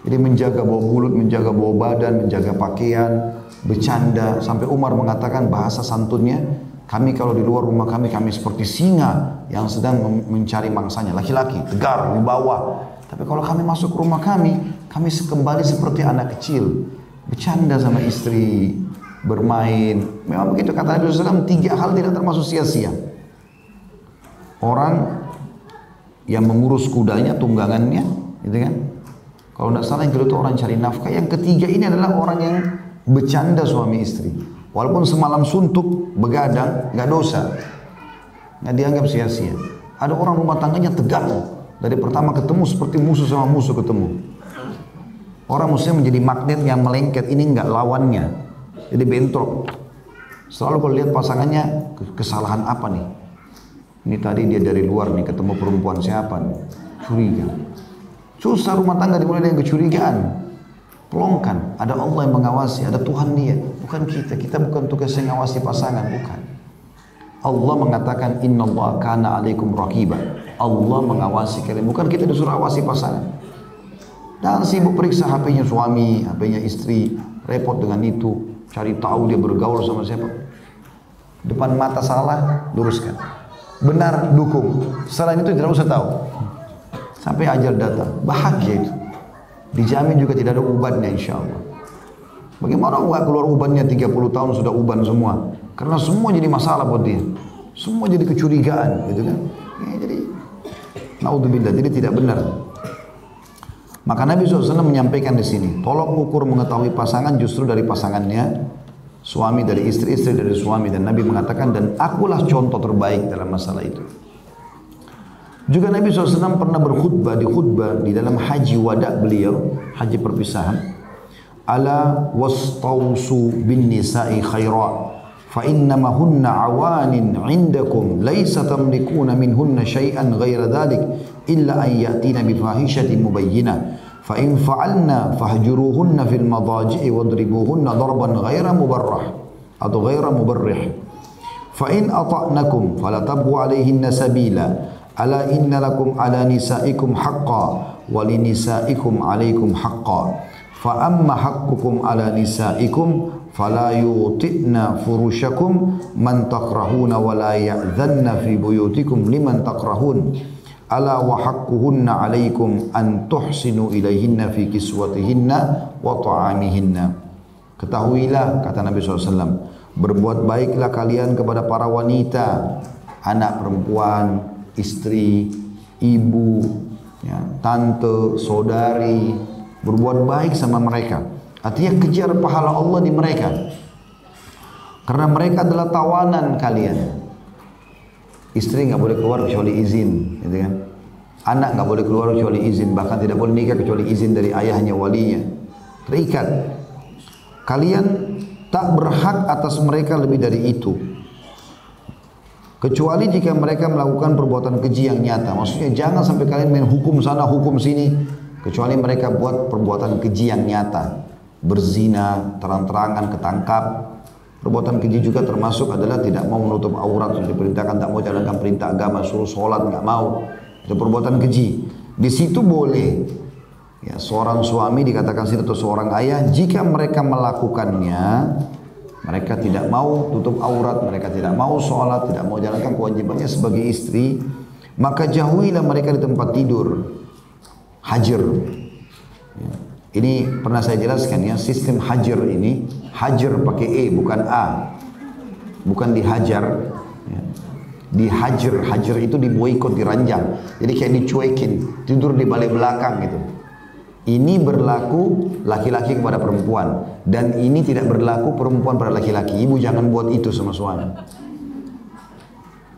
Jadi menjaga bau mulut, menjaga bau badan, menjaga pakaian, bercanda. Sampai Umar mengatakan bahasa santunnya, kami kalau di luar rumah kami, kami seperti singa yang sedang mencari mangsanya. Laki-laki, tegar, wibawa. Tapi kalau kami masuk rumah kami, kami kembali seperti anak kecil bercanda sama istri, bermain. Memang begitu kata Nabi SAW, tiga hal tidak termasuk sia-sia. Orang yang mengurus kudanya, tunggangannya, gitu kan? Kalau tidak salah yang kedua itu orang cari nafkah. Yang ketiga ini adalah orang yang bercanda suami istri. Walaupun semalam suntuk, begadang, nggak dosa. Nggak dianggap sia-sia. Ada orang rumah tangganya tegang. Dari pertama ketemu seperti musuh sama musuh ketemu. Orang muslim menjadi magnet yang melengket ini enggak lawannya. Jadi bentrok. Selalu kalau lihat pasangannya kesalahan apa nih? Ini tadi dia dari luar nih ketemu perempuan siapa nih? Curiga. Susah rumah tangga dimulai dengan kecurigaan. Pelongkan. Ada Allah yang mengawasi, ada Tuhan dia. Bukan kita. Kita bukan tugas yang mengawasi pasangan, bukan. Allah mengatakan Inna Allah kana alaikum raqiba. Allah mengawasi kalian. Bukan kita disuruh awasi pasangan. Dan sibuk periksa HP-nya suami, HP-nya istri, repot dengan itu. cari tahu dia bergaul sama siapa. Depan mata salah, luruskan. Benar, dukung. Selain itu tidak usah tahu. Sampai ajal datang, bahagia itu. Dijamin juga tidak ada ubannya insya Allah. Bagaimana nggak keluar ubannya 30 tahun sudah uban semua? Karena semua jadi masalah buat dia. Semua jadi kecurigaan, gitu kan? Ya, jadi, naudzubillah, jadi tidak benar. Maka Nabi SAW menyampaikan di sini, tolong ukur mengetahui pasangan justru dari pasangannya, suami dari istri, istri dari suami. Dan Nabi mengatakan, dan akulah contoh terbaik dalam masalah itu. Juga Nabi SAW pernah berkhutbah di khutbah di dalam haji wada beliau, haji perpisahan ala wastausu bin nisa'i khaira fa innama hunna awanin indakum laysa tamlikuna minhunna syai'an ghaira dhalik illa an yatina bi fahishatin mubayyinah fa in fa'alna fahjuruhunna fil madaji'i wadribuhunna darban ghaira mubarrah atau ghaira mubarrih fa in ata'nakum fala tabghu alaihinna sabila ala inna lakum ala nisaikum haqqan wa li nisaikum alaikum haqqan fa amma haqqukum ala nisaikum fala yuti'na furushakum man takrahuna ala wa haqquhunna alaikum an tuhsinu ilaihinna fi kiswatihinna wa ta'amihinna ketahuilah kata Nabi SAW berbuat baiklah kalian kepada para wanita anak perempuan istri ibu ya, tante saudari berbuat baik sama mereka. Artinya kejar pahala Allah di mereka. Karena mereka adalah tawanan kalian. Istri nggak boleh keluar kecuali izin, gitu kan? Anak nggak boleh keluar kecuali izin, bahkan tidak boleh nikah kecuali izin dari ayahnya walinya. Terikat. Kalian tak berhak atas mereka lebih dari itu. Kecuali jika mereka melakukan perbuatan keji yang nyata. Maksudnya jangan sampai kalian main hukum sana, hukum sini kecuali mereka buat perbuatan keji yang nyata berzina terang-terangan ketangkap perbuatan keji juga termasuk adalah tidak mau menutup aurat sudah diperintahkan tak mau jalankan perintah agama suruh sholat nggak mau itu perbuatan keji di situ boleh ya seorang suami dikatakan situ atau seorang ayah jika mereka melakukannya mereka tidak mau tutup aurat mereka tidak mau sholat tidak mau jalankan kewajibannya sebagai istri maka jauhilah mereka di tempat tidur hajar. Ya. Ini pernah saya jelaskan ya, sistem hajar ini, hajar pakai E bukan A. Bukan dihajar. Ya. Dihajar, hajar itu diboikot, diranjang. Jadi kayak dicuekin, tidur di balik belakang gitu. Ini berlaku laki-laki kepada perempuan dan ini tidak berlaku perempuan pada laki-laki. Ibu jangan buat itu sama suami.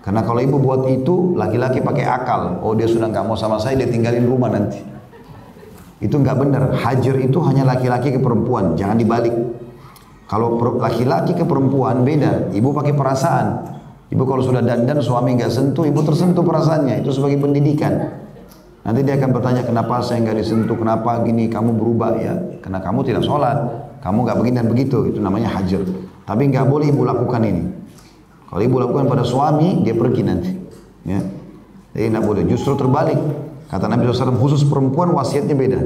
Karena kalau ibu buat itu, laki-laki pakai akal. Oh dia sudah nggak mau sama saya, dia tinggalin rumah nanti. Itu nggak benar. Hajar itu hanya laki-laki ke perempuan, jangan dibalik. Kalau laki-laki ke perempuan beda. Ibu pakai perasaan. Ibu kalau sudah dandan suami nggak sentuh, ibu tersentuh perasaannya. Itu sebagai pendidikan. Nanti dia akan bertanya kenapa saya nggak disentuh, kenapa gini, kamu berubah ya. Karena kamu tidak sholat, kamu nggak begini dan begitu. Itu namanya hajar. Tapi nggak boleh ibu lakukan ini. Kalau ibu lakukan pada suami, dia pergi nanti. Ya. Jadi nggak boleh. Justru terbalik. Kata Nabi SAW khusus perempuan wasiatnya beda.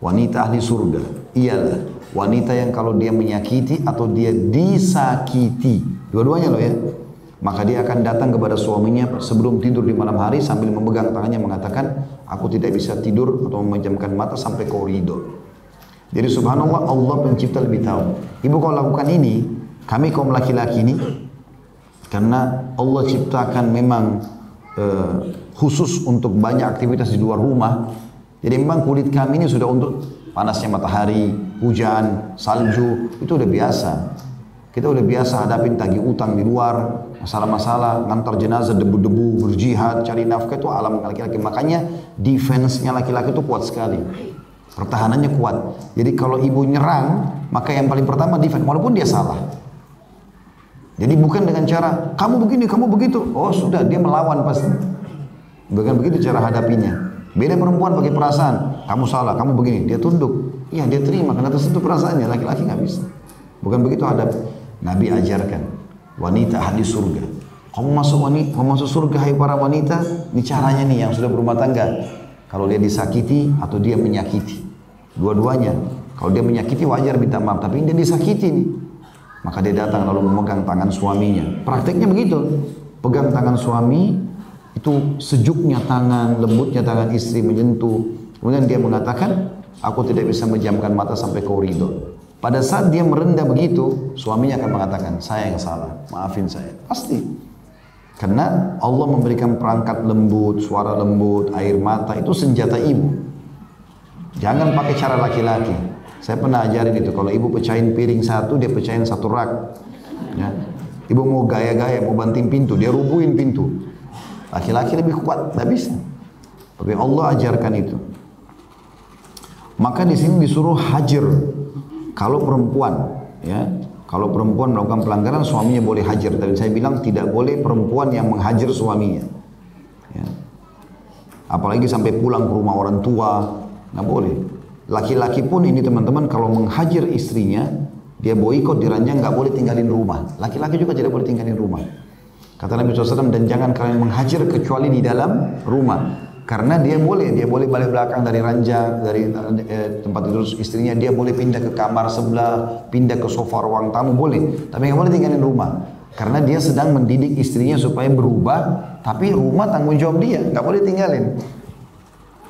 Wanita ahli surga ialah wanita yang kalau dia menyakiti atau dia disakiti. Dua-duanya loh ya. Maka dia akan datang kepada suaminya sebelum tidur di malam hari sambil memegang tangannya mengatakan, aku tidak bisa tidur atau memejamkan mata sampai kau ridho. Jadi subhanallah Allah pencipta lebih tahu. Ibu kalau lakukan ini, kami kaum laki-laki ini, karena Allah ciptakan memang uh, khusus untuk banyak aktivitas di luar rumah. Jadi memang kulit kami ini sudah untuk panasnya matahari, hujan, salju, itu udah biasa. Kita udah biasa hadapin tagih utang di luar, masalah-masalah, ngantar jenazah debu-debu, berjihad, cari nafkah itu alam laki-laki. Makanya defense-nya laki-laki itu kuat sekali. Pertahanannya kuat. Jadi kalau ibu nyerang, maka yang paling pertama defense, walaupun dia salah. Jadi bukan dengan cara, kamu begini, kamu begitu. Oh sudah, dia melawan pasti. Bukan begitu cara hadapinya. Beda perempuan pakai perasaan. Kamu salah, kamu begini. Dia tunduk. Iya dia terima karena tersentuh perasaannya. Laki-laki nggak bisa. Bukan begitu hadap. Nabi ajarkan. Wanita ahli surga. Kamu masuk wanita, kamu masuk surga hai para wanita. Ini caranya nih yang sudah berumah tangga. Kalau dia disakiti atau dia menyakiti. Dua-duanya. Kalau dia menyakiti wajar minta maaf. Tapi dia disakiti nih. Maka dia datang lalu memegang tangan suaminya. Prakteknya begitu. Pegang tangan suami, itu sejuknya tangan, lembutnya tangan istri menyentuh. Kemudian dia mengatakan, aku tidak bisa menjamkan mata sampai kau ridho. Pada saat dia merendah begitu, suaminya akan mengatakan, saya yang salah, maafin saya. Pasti. Karena Allah memberikan perangkat lembut, suara lembut, air mata, itu senjata ibu. Jangan pakai cara laki-laki. Saya pernah ajarin itu, kalau ibu pecahin piring satu, dia pecahin satu rak. Ya. Ibu mau gaya-gaya, mau banting pintu, dia rubuhin pintu. Laki-laki lebih kuat, tidak bisa. Tapi Allah ajarkan itu. Maka di sini disuruh hajar. Kalau perempuan, ya, kalau perempuan melakukan pelanggaran, suaminya boleh hajar. Tapi saya bilang tidak boleh perempuan yang menghajar suaminya. Ya. Apalagi sampai pulang ke rumah orang tua, nggak boleh. Laki-laki pun ini teman-teman kalau menghajar istrinya, dia boikot di ranjang nggak boleh tinggalin rumah. Laki-laki juga tidak boleh tinggalin rumah. Kata Nabi SAW, dan jangan kalian menghajar kecuali di dalam rumah. Karena dia boleh, dia boleh balik belakang dari ranjang, dari eh, tempat tidur istrinya, dia boleh pindah ke kamar sebelah, pindah ke sofa ruang tamu, boleh. Tapi nggak boleh tinggalin rumah. Karena dia sedang mendidik istrinya supaya berubah, tapi rumah tanggung jawab dia, nggak boleh tinggalin.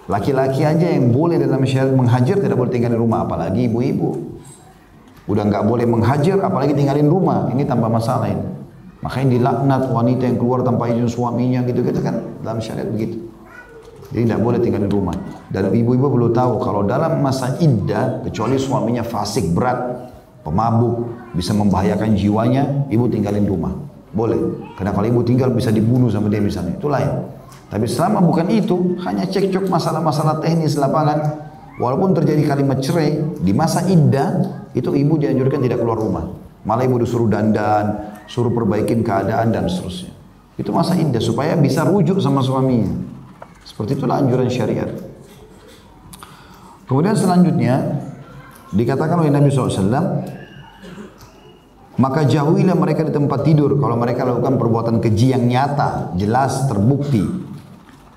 Laki-laki aja yang boleh dalam syariat menghajar tidak boleh tinggalin rumah, apalagi ibu-ibu. Udah nggak boleh menghajar, apalagi tinggalin rumah. Ini tambah masalah ini. Makanya dilaknat wanita yang keluar tanpa izin suaminya gitu-gitu kan dalam syariat begitu. Jadi tidak boleh tinggalin rumah. Dan ibu-ibu perlu tahu kalau dalam masa iddah, kecuali suaminya fasik berat, pemabuk, bisa membahayakan jiwanya, ibu tinggalin rumah. Boleh. Karena kalau ibu tinggal bisa dibunuh sama dia misalnya. Itu lain. Tapi selama bukan itu, hanya cekcok masalah-masalah teknis lapangan, walaupun terjadi kalimat cerai, di masa iddah, itu ibu dianjurkan tidak keluar rumah. Malah ibu disuruh dandan, suruh perbaikin keadaan dan seterusnya. Itu masa iddah supaya bisa rujuk sama suaminya. Seperti itulah anjuran syariat. Kemudian selanjutnya dikatakan oleh Nabi SAW, maka jauhilah mereka di tempat tidur kalau mereka lakukan perbuatan keji yang nyata, jelas, terbukti.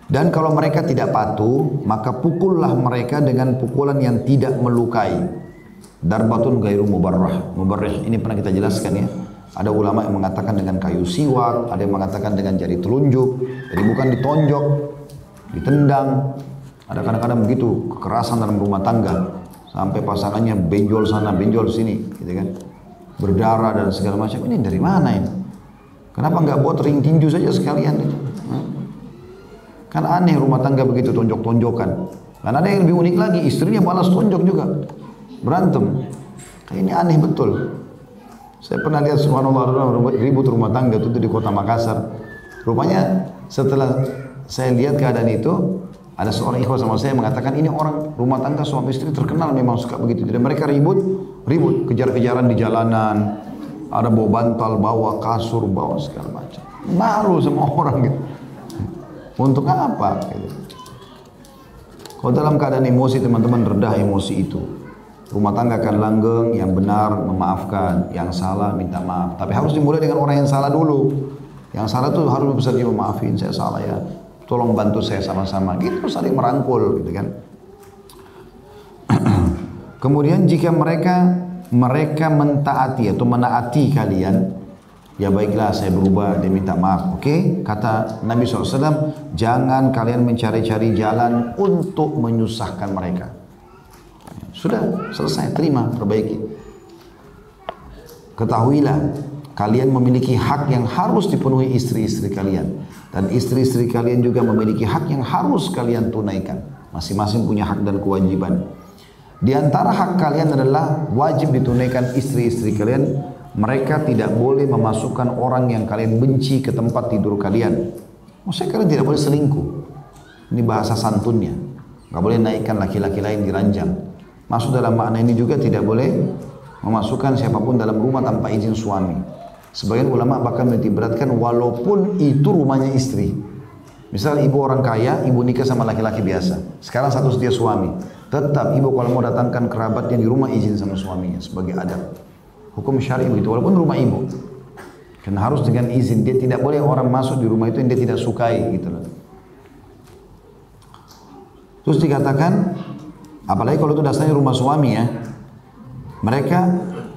Dan kalau mereka tidak patuh, maka pukullah mereka dengan pukulan yang tidak melukai. Darbatun gairu mubarrah. Mubarrah ini pernah kita jelaskan ya. Ada ulama yang mengatakan dengan kayu siwak, ada yang mengatakan dengan jari telunjuk. Jadi bukan ditonjok, ditendang. Ada kadang-kadang begitu kekerasan dalam rumah tangga sampai pasangannya benjol sana, benjol sini, gitu kan. Berdarah dan segala macam. Ini dari mana ini? Kenapa nggak buat ring tinju saja sekalian? Kan aneh rumah tangga begitu tonjok-tonjokan. Dan ada yang lebih unik lagi, istrinya balas tonjok juga. Berantem. Ini aneh betul. Saya pernah lihat subhanallah ribut rumah tangga itu di kota Makassar. Rupanya setelah saya lihat keadaan itu, ada seorang ikhwan sama saya mengatakan ini orang rumah tangga suami istri terkenal memang suka begitu. Jadi mereka ribut, ribut, kejar-kejaran di jalanan. Ada bawa bantal, bawa kasur, bawa segala macam. Malu sama orang gitu. Untuk apa? Gitu. Kalau dalam keadaan emosi teman-teman redah emosi itu. Rumah tangga akan langgeng, yang benar memaafkan, yang salah minta maaf. Tapi harus dimulai dengan orang yang salah dulu. Yang salah itu harus bisa dia maafin, saya salah ya. Tolong bantu saya sama-sama. Gitu saling merangkul gitu kan. Kemudian jika mereka mereka mentaati atau menaati kalian, ya baiklah saya berubah dia minta maaf oke okay? kata Nabi SAW jangan kalian mencari-cari jalan untuk menyusahkan mereka sudah selesai terima perbaiki ketahuilah kalian memiliki hak yang harus dipenuhi istri-istri kalian dan istri-istri kalian juga memiliki hak yang harus kalian tunaikan masing-masing punya hak dan kewajiban di antara hak kalian adalah wajib ditunaikan istri-istri kalian mereka tidak boleh memasukkan orang yang kalian benci ke tempat tidur kalian. Maksudnya kalian tidak boleh selingkuh. Ini bahasa santunnya. Gak boleh naikkan laki-laki lain di ranjang. Masuk dalam makna ini juga tidak boleh memasukkan siapa pun dalam rumah tanpa izin suami. Sebagian ulama bahkan beratkan walaupun itu rumahnya istri. Misal ibu orang kaya, ibu nikah sama laki-laki biasa. Sekarang satu dia suami. Tetap ibu kalau mau datangkan kerabatnya di rumah izin sama suaminya sebagai adab. Hukum syari begitu, walaupun rumah ibu. Karena harus dengan izin, dia tidak boleh orang masuk di rumah itu yang dia tidak sukai gitu. Terus dikatakan, apalagi kalau itu dasarnya rumah suami ya, mereka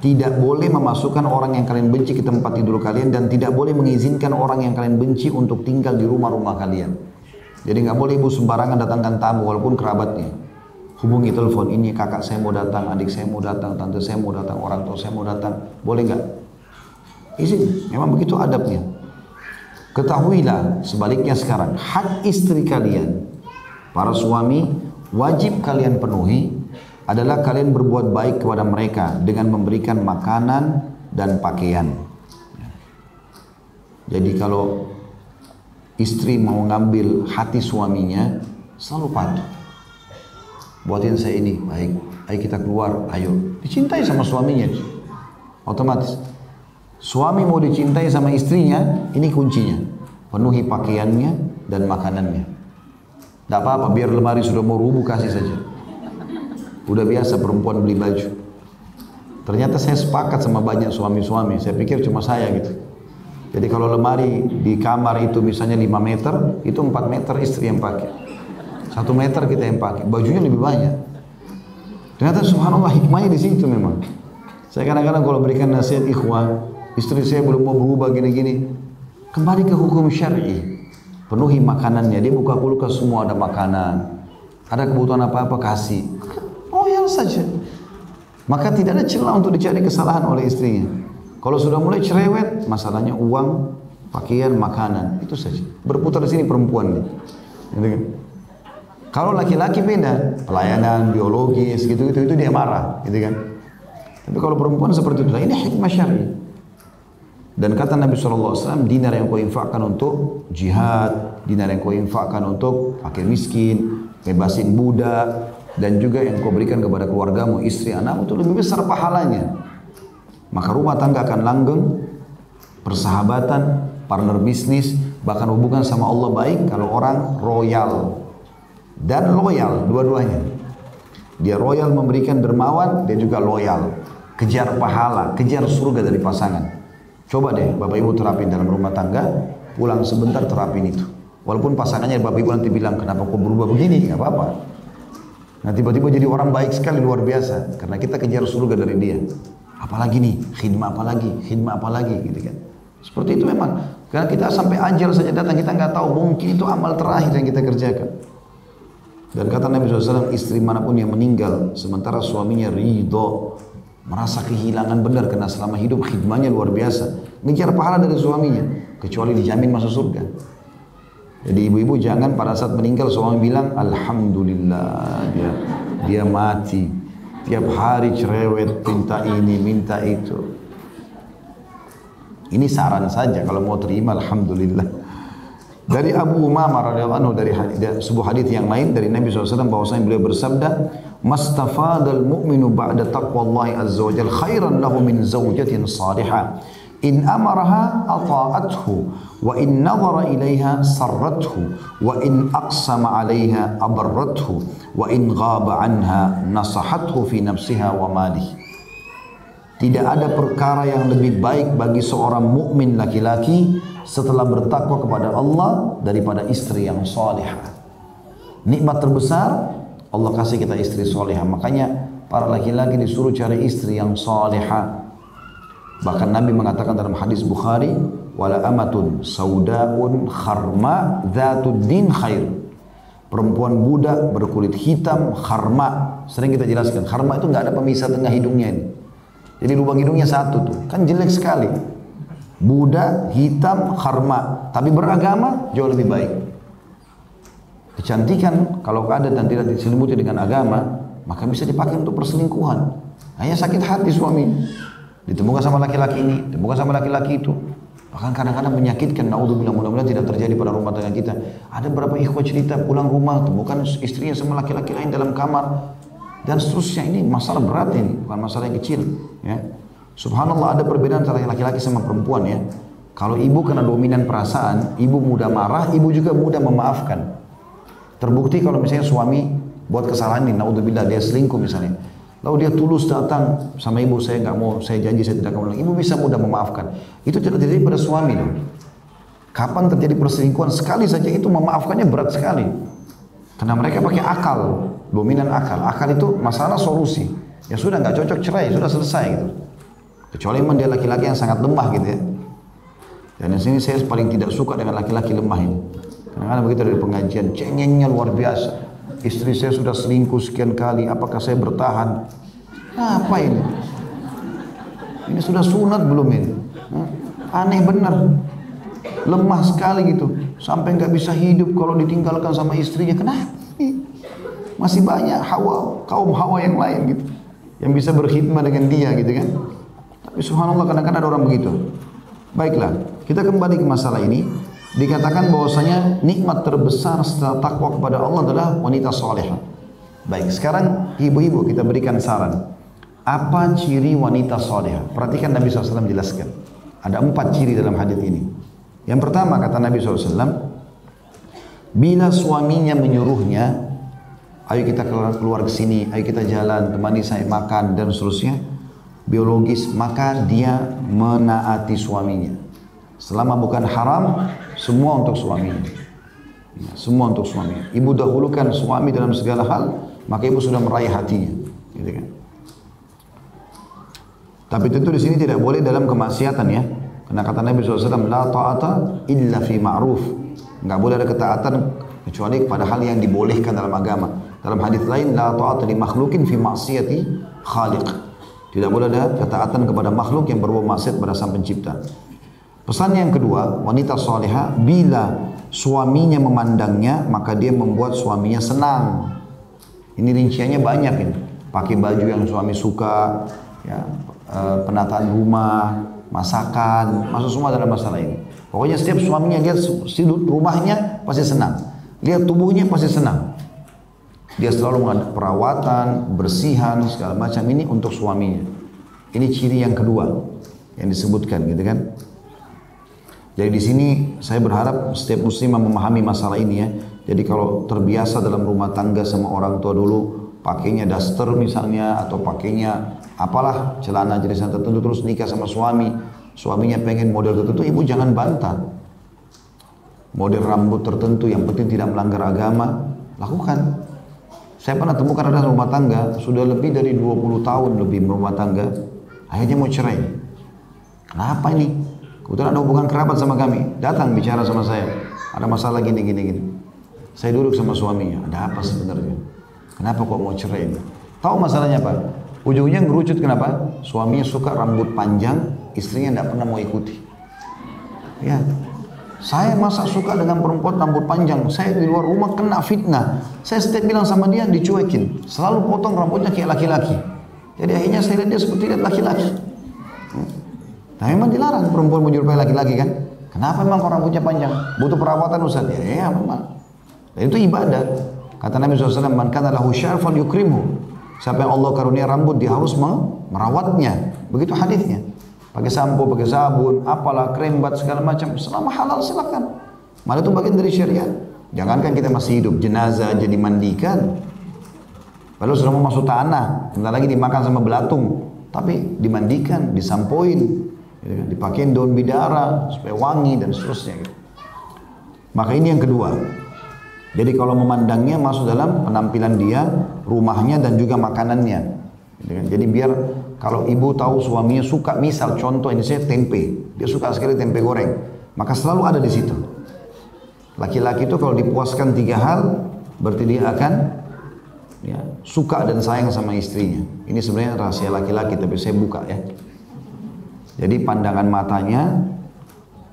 tidak boleh memasukkan orang yang kalian benci ke tempat tidur kalian dan tidak boleh mengizinkan orang yang kalian benci untuk tinggal di rumah-rumah kalian. Jadi nggak boleh ibu sembarangan datangkan tamu walaupun kerabatnya. Hubungi telepon ini kakak saya mau datang, adik saya mau datang, tante saya mau datang, orang tua saya mau datang. Boleh nggak? Izin. Memang begitu adabnya. Ketahuilah sebaliknya sekarang hak istri kalian para suami wajib kalian penuhi adalah kalian berbuat baik kepada mereka dengan memberikan makanan dan pakaian. Jadi kalau istri mau ngambil hati suaminya, selalu patuh. Buatin saya ini, baik. Ayo kita keluar, ayo. Dicintai sama suaminya. Otomatis. Suami mau dicintai sama istrinya, ini kuncinya. Penuhi pakaiannya dan makanannya. Tidak apa-apa, biar lemari sudah mau rubuh, kasih saja. Udah biasa perempuan beli baju. Ternyata saya sepakat sama banyak suami-suami. Saya pikir cuma saya gitu. Jadi kalau lemari di kamar itu misalnya 5 meter, itu 4 meter istri yang pakai. 1 meter kita yang pakai. Bajunya lebih banyak. Ternyata subhanallah hikmahnya di situ memang. Saya kadang-kadang kalau berikan nasihat ikhwan, istri saya belum mau berubah gini-gini. Kembali ke hukum syar'i. Penuhi makanannya. Dia buka kulkas semua ada makanan. Ada kebutuhan apa-apa kasih loyal saja. Maka tidak ada celah untuk dicari kesalahan oleh istrinya. Kalau sudah mulai cerewet, masalahnya uang, pakaian, makanan, itu saja. Berputar di sini perempuan nih. Gitu kan? Kalau laki-laki beda, pelayanan, biologis, gitu-gitu, itu dia marah, gitu kan. Tapi kalau perempuan seperti itu, ini hikmah syar'i. Dan kata Nabi SAW, dinar yang kau infakkan untuk jihad, dinar yang kau infakkan untuk fakir miskin, bebasin budak, dan juga yang kau berikan kepada keluargamu, istri, anak itu lebih besar pahalanya. Maka rumah tangga akan langgeng, persahabatan, partner bisnis, bahkan hubungan sama Allah baik kalau orang royal dan loyal dua-duanya. Dia royal memberikan dermawan, dia juga loyal. Kejar pahala, kejar surga dari pasangan. Coba deh Bapak Ibu terapin dalam rumah tangga, pulang sebentar terapin itu. Walaupun pasangannya Bapak Ibu nanti bilang, kenapa kok berubah begini? Gak apa-apa. Nah tiba-tiba jadi orang baik sekali luar biasa karena kita kejar surga dari dia. Apalagi nih, khidmah apalagi, khidmah apalagi gitu kan. Seperti itu memang. Karena kita sampai ajal saja datang kita nggak tahu mungkin itu amal terakhir yang kita kerjakan. Dan kata Nabi SAW, istri mana pun yang meninggal sementara suaminya ridho, merasa kehilangan benar karena selama hidup khidmahnya luar biasa. Ngejar pahala dari suaminya, kecuali dijamin masuk surga. Jadi ibu-ibu jangan pada saat meninggal suami bilang Alhamdulillah dia dia mati. Tiap hari cerewet minta ini minta itu. Ini saran saja kalau mau terima Alhamdulillah. Dari Abu Umamah radhiyallahu anhu dari sebuah hadis yang lain dari Nabi SAW bahwasanya beliau bersabda, "Mastafadal mu'minu ba'da taqwallahi azza wajal khairan lahu min zawjatin salihah." In amaraha ata'athu wa in nazara ilaiha sarrathu wa in aqsama alaiha abarrathu wa in ghaba anha nasahathu fi nafsiha wa malih tidak ada perkara yang lebih baik bagi seorang mukmin laki-laki setelah bertakwa kepada Allah daripada istri yang salihah. Nikmat terbesar Allah kasih kita istri salihah. Makanya para laki-laki disuruh cari istri yang salihah. Bahkan Nabi mengatakan dalam hadis Bukhari, wala amatun saudaun kharma dzatud din khair. Perempuan budak berkulit hitam kharma. Sering kita jelaskan, kharma itu nggak ada pemisah tengah hidungnya ini. Jadi lubang hidungnya satu tuh, kan jelek sekali. Budak hitam kharma, tapi beragama jauh lebih baik. Kecantikan kalau ada dan tidak diselimuti dengan agama, maka bisa dipakai untuk perselingkuhan. Hanya sakit hati suami ditemukan sama laki-laki ini, ditemukan sama laki-laki itu. Bahkan kadang-kadang menyakitkan, naudzubillah mudah-mudahan tidak terjadi pada rumah tangga kita. Ada beberapa ikhwah cerita pulang rumah, temukan istrinya sama laki-laki lain dalam kamar. Dan seterusnya ini masalah berat ini, bukan masalah yang kecil. Ya. Subhanallah ada perbedaan antara laki-laki sama perempuan ya. Kalau ibu kena dominan perasaan, ibu mudah marah, ibu juga mudah memaafkan. Terbukti kalau misalnya suami buat kesalahan ini, naudzubillah dia selingkuh misalnya. Lalu dia tulus datang sama ibu saya nggak mau, saya janji saya tidak akan ulang. Ibu bisa mudah memaafkan. Itu tidak terjadi pada suami loh. Kapan terjadi perselingkuhan sekali saja itu memaafkannya berat sekali. Karena mereka pakai akal, dominan akal. Akal itu masalah solusi. Ya sudah nggak cocok cerai, sudah selesai gitu. Kecuali memang dia laki-laki yang sangat lemah gitu ya. Dan di sini saya paling tidak suka dengan laki-laki lemah ini. Karena begitu dari pengajian, cengengnya luar biasa. Istri saya sudah selingkuh sekian kali, apakah saya bertahan? Apa ini? Ini sudah sunat belum ini? Aneh benar. Lemah sekali gitu. Sampai nggak bisa hidup kalau ditinggalkan sama istrinya. Kenapa? Masih banyak hawa, kaum hawa yang lain gitu. Yang bisa berkhidmat dengan dia gitu kan. Tapi subhanallah kadang-kadang ada orang begitu. Baiklah, kita kembali ke masalah ini. Dikatakan bahwasanya nikmat terbesar setelah takwa kepada Allah adalah wanita solehah. Baik, sekarang ibu-ibu kita berikan saran. Apa ciri wanita solehah? Perhatikan Nabi SAW jelaskan. Ada empat ciri dalam hadis ini. Yang pertama kata Nabi SAW, bila suaminya menyuruhnya, ayo kita keluar ke sini, ayo kita jalan, temani saya makan dan seterusnya, biologis, maka dia menaati suaminya. Selama bukan haram, semua untuk suaminya. Ya, semua untuk suaminya. Ibu dahulukan suami dalam segala hal, maka ibu sudah meraih hatinya. Gitu kan. Tapi tentu di sini tidak boleh dalam kemaksiatan ya. Karena kata Nabi SAW, La ta'ata illa fi ma'ruf. Enggak boleh ada ketaatan kecuali pada hal yang dibolehkan dalam agama. Dalam hadis lain, La ta'ata li makhlukin fi maksiati khaliq. Tidak boleh ada ketaatan kepada makhluk yang berbuat maksiat pada sang pencipta. Pesan yang kedua, wanita soleha bila suaminya memandangnya maka dia membuat suaminya senang. Ini rinciannya banyak ini. Pakai baju yang suami suka, ya, eh, penataan rumah, masakan, masuk semua dalam masalah ini. Pokoknya setiap suaminya lihat sudut rumahnya pasti senang. Lihat tubuhnya pasti senang. Dia selalu mengadakan perawatan, bersihan, segala macam ini untuk suaminya. Ini ciri yang kedua yang disebutkan gitu kan. Jadi di sini saya berharap setiap muslim memahami masalah ini ya. Jadi kalau terbiasa dalam rumah tangga sama orang tua dulu pakainya daster misalnya atau pakainya apalah celana jenis tertentu terus nikah sama suami, suaminya pengen model tertentu, ibu jangan bantah. Model rambut tertentu yang penting tidak melanggar agama, lakukan. Saya pernah temukan ada rumah tangga, sudah lebih dari 20 tahun lebih berumah tangga, akhirnya mau cerai. Kenapa ini? Kebetulan ada hubungan kerabat sama kami, datang bicara sama saya. Ada masalah gini, gini, gini. Saya duduk sama suaminya, ada apa sebenarnya? Kenapa kok mau cerai? Tahu masalahnya apa? Ujungnya ngerucut kenapa? Suaminya suka rambut panjang, istrinya tidak pernah mau ikuti. Ya, saya masa suka dengan perempuan rambut panjang. Saya di luar rumah kena fitnah. Saya setiap bilang sama dia dicuekin. Selalu potong rambutnya kayak laki-laki. Jadi akhirnya saya lihat dia seperti laki-laki. Nah memang dilarang perempuan menyerupai laki-laki kan. Kenapa memang kalau rambutnya panjang? Butuh perawatan Ustaz. Ya, ya memang. Dan itu ibadah. Kata Nabi SAW, Man kana lahu syarfan yukrimu. Siapa yang Allah karunia rambut, dia harus merawatnya. Begitu hadisnya pakai sampo, pakai sabun, apalah krem bat segala macam, selama halal silakan. Malah itu bagian dari syariat. Jangankan kita masih hidup, jenazah aja dimandikan. Lalu sudah masuk tanah, sebentar lagi dimakan sama belatung. Tapi dimandikan, disampoin, gitu kan. dipakein daun bidara supaya wangi dan seterusnya. Gitu. Maka ini yang kedua. Jadi kalau memandangnya masuk dalam penampilan dia, rumahnya dan juga makanannya. Gitu kan. Jadi biar kalau ibu tahu suaminya suka, misal contoh ini saya tempe, dia suka sekali tempe goreng, maka selalu ada di situ. Laki-laki itu kalau dipuaskan tiga hal, berarti dia akan ya, suka dan sayang sama istrinya. Ini sebenarnya rahasia laki-laki, tapi saya buka ya. Jadi pandangan matanya,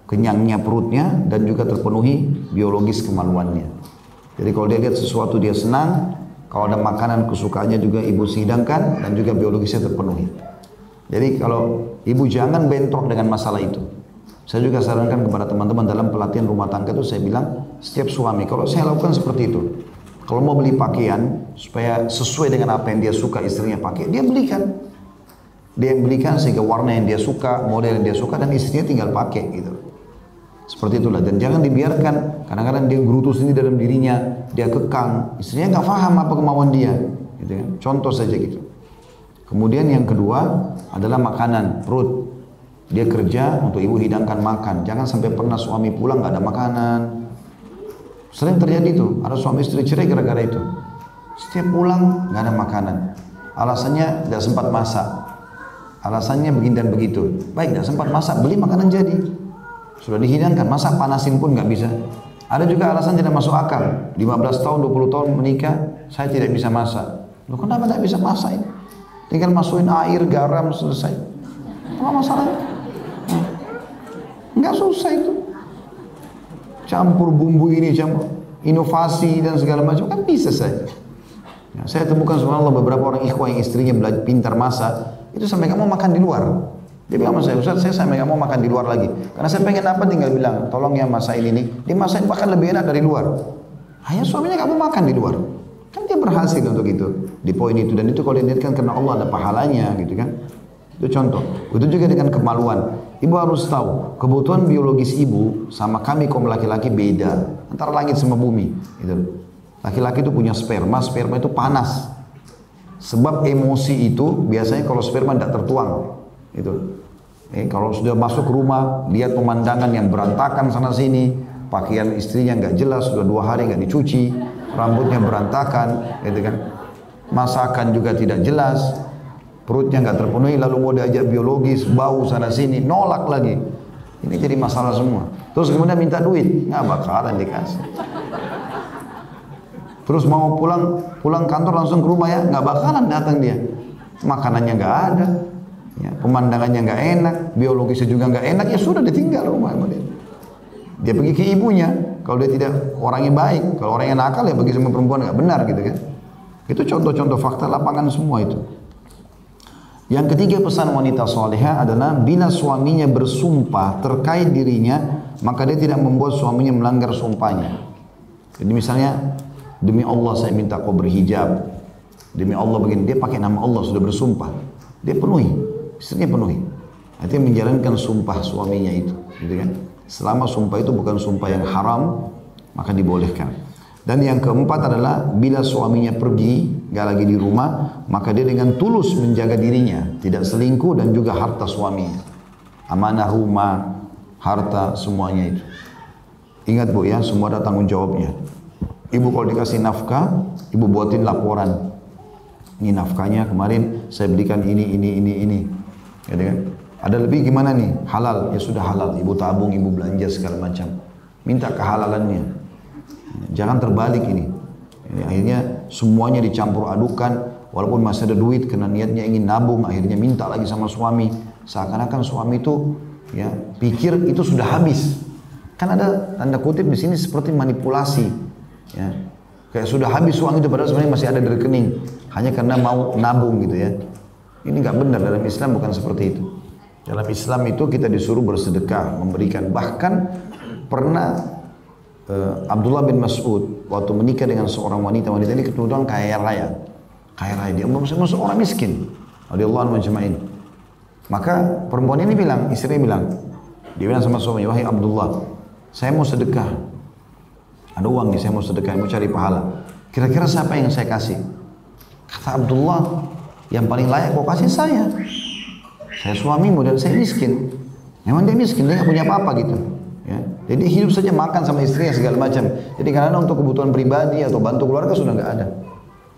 kenyangnya perutnya, dan juga terpenuhi biologis kemaluannya. Jadi kalau dia lihat sesuatu dia senang, kalau ada makanan kesukaannya juga ibu sidangkan dan juga biologisnya terpenuhi. Jadi kalau ibu jangan bentrok dengan masalah itu. Saya juga sarankan kepada teman-teman dalam pelatihan rumah tangga itu saya bilang setiap suami kalau saya lakukan seperti itu. Kalau mau beli pakaian supaya sesuai dengan apa yang dia suka istrinya pakai, dia belikan. Dia yang belikan sehingga warna yang dia suka, model yang dia suka dan istrinya tinggal pakai gitu. Seperti itulah dan jangan dibiarkan kadang-kadang dia gerutu sendiri dalam dirinya, dia kekang, istrinya nggak paham apa kemauan dia, gitu kan. Contoh saja gitu. Kemudian yang kedua adalah makanan, perut. Dia kerja untuk ibu hidangkan makan. Jangan sampai pernah suami pulang nggak ada makanan. Sering terjadi itu, ada suami istri cerai gara-gara itu. Setiap pulang nggak ada makanan. Alasannya tidak sempat masak. Alasannya begini dan begitu. Baik, tidak sempat masak, beli makanan jadi. Sudah dihidangkan, masak panasin pun nggak bisa. Ada juga alasan tidak masuk akal. 15 tahun, 20 tahun menikah, saya tidak bisa masak. Loh kenapa tidak bisa masak ini? Tinggal masukin air, garam, selesai. Apa masalahnya? Enggak susah itu. Campur bumbu ini, campur inovasi dan segala macam kan bisa saja. Ya, saya temukan subhanallah beberapa orang ikhwah yang istrinya belajar pintar masak, itu sampai kamu makan di luar. Dia bilang sama saya, Ustaz, saya sampai nggak mau makan di luar lagi. Karena saya pengen apa tinggal bilang, tolong ya masa ini nih, dia masain makan lebih enak dari luar. Hanya suaminya kamu makan di luar. Kan dia berhasil untuk itu. Di poin itu. Dan itu kalau diniatkan karena Allah ada pahalanya gitu kan. Itu contoh. Itu juga dengan kemaluan. Ibu harus tahu, kebutuhan biologis ibu sama kami kaum laki-laki beda. Antara langit sama bumi. Gitu. Laki-laki itu punya sperma, sperma itu panas. Sebab emosi itu biasanya kalau sperma tidak tertuang. Itu. Eh, kalau sudah masuk rumah, lihat pemandangan yang berantakan sana sini, pakaian istrinya nggak jelas, sudah dua hari nggak dicuci, rambutnya berantakan, gitu kan. Masakan juga tidak jelas, perutnya nggak terpenuhi, lalu mau diajak biologis, bau sana sini, nolak lagi. Ini jadi masalah semua. Terus kemudian minta duit, nggak bakalan dikasih. Terus mau pulang pulang kantor langsung ke rumah ya, nggak bakalan datang dia. Makanannya nggak ada, ya, pemandangannya nggak enak, biologisnya juga nggak enak, ya sudah ditinggal rumah dia. Dia pergi ke ibunya, kalau dia tidak orangnya baik, kalau orangnya nakal ya pergi sama perempuan nggak benar gitu kan. Itu contoh-contoh fakta lapangan semua itu. Yang ketiga pesan wanita soleha adalah bila suaminya bersumpah terkait dirinya, maka dia tidak membuat suaminya melanggar sumpahnya. Jadi misalnya, demi Allah saya minta kau berhijab. Demi Allah begini, dia pakai nama Allah sudah bersumpah. Dia penuhi istrinya penuhi. Artinya menjalankan sumpah suaminya itu, gitu kan? Selama sumpah itu bukan sumpah yang haram, maka dibolehkan. Dan yang keempat adalah bila suaminya pergi, gak lagi di rumah, maka dia dengan tulus menjaga dirinya, tidak selingkuh dan juga harta suaminya. Amanah rumah, harta semuanya itu. Ingat bu ya, semua ada tanggung jawabnya. Ibu kalau dikasih nafkah, ibu buatin laporan. Ini nafkahnya kemarin saya belikan ini, ini, ini, ini. Gitu kan? Ada lebih gimana nih? Halal, ya sudah halal. Ibu tabung, ibu belanja segala macam. Minta kehalalannya. Jangan terbalik ini. Ini akhirnya semuanya dicampur adukan, walaupun masih ada duit karena niatnya ingin nabung, akhirnya minta lagi sama suami. Seakan-akan suami itu ya pikir itu sudah habis. Kan ada tanda kutip di sini seperti manipulasi. Ya. Kayak sudah habis uang itu padahal sebenarnya masih ada di rekening. Hanya karena mau nabung gitu ya. Ini nggak benar dalam Islam bukan seperti itu. Dalam Islam itu kita disuruh bersedekah, memberikan. Bahkan pernah uh, Abdullah bin Mas'ud waktu menikah dengan seorang wanita, wanita ini kebetulan kaya raya. Kaya raya dia masuk orang miskin. Radhiyallahu anhu ini. Maka perempuan ini bilang, istrinya bilang, dia bilang sama suaminya, wahai Abdullah, saya mau sedekah. Ada uang nih, saya mau sedekah, mau cari pahala. Kira-kira siapa yang saya kasih? Kata Abdullah, yang paling layak kau kasih saya. Saya suamimu dan saya miskin. Memang dia miskin, dia nggak punya apa-apa gitu. Ya. Jadi hidup saja makan sama istrinya segala macam. Jadi karena untuk kebutuhan pribadi atau bantu keluarga sudah nggak ada.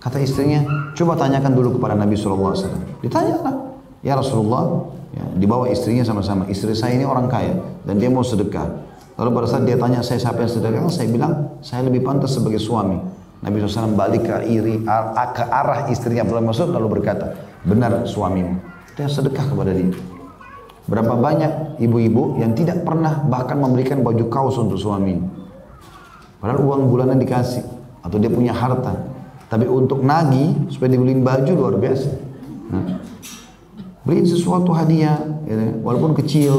Kata istrinya, coba tanyakan dulu kepada Nabi SAW. Ditanyakan, ya Rasulullah, ya, dibawa istrinya sama-sama. Istri saya ini orang kaya dan dia mau sedekah. Lalu pada saat dia tanya saya siapa yang sedekah, saya bilang saya lebih pantas sebagai suami. Nabi SAW balik ke, iri, ke arah istrinya Abdullah Mas'ud lalu berkata, benar suamimu. Dia sedekah kepada dia. Berapa banyak ibu-ibu yang tidak pernah bahkan memberikan baju kaos untuk suami. Padahal uang bulanan dikasih. Atau dia punya harta. Tapi untuk nagi supaya dibeliin baju luar biasa. Nah, beliin sesuatu hadiah, ya, walaupun kecil.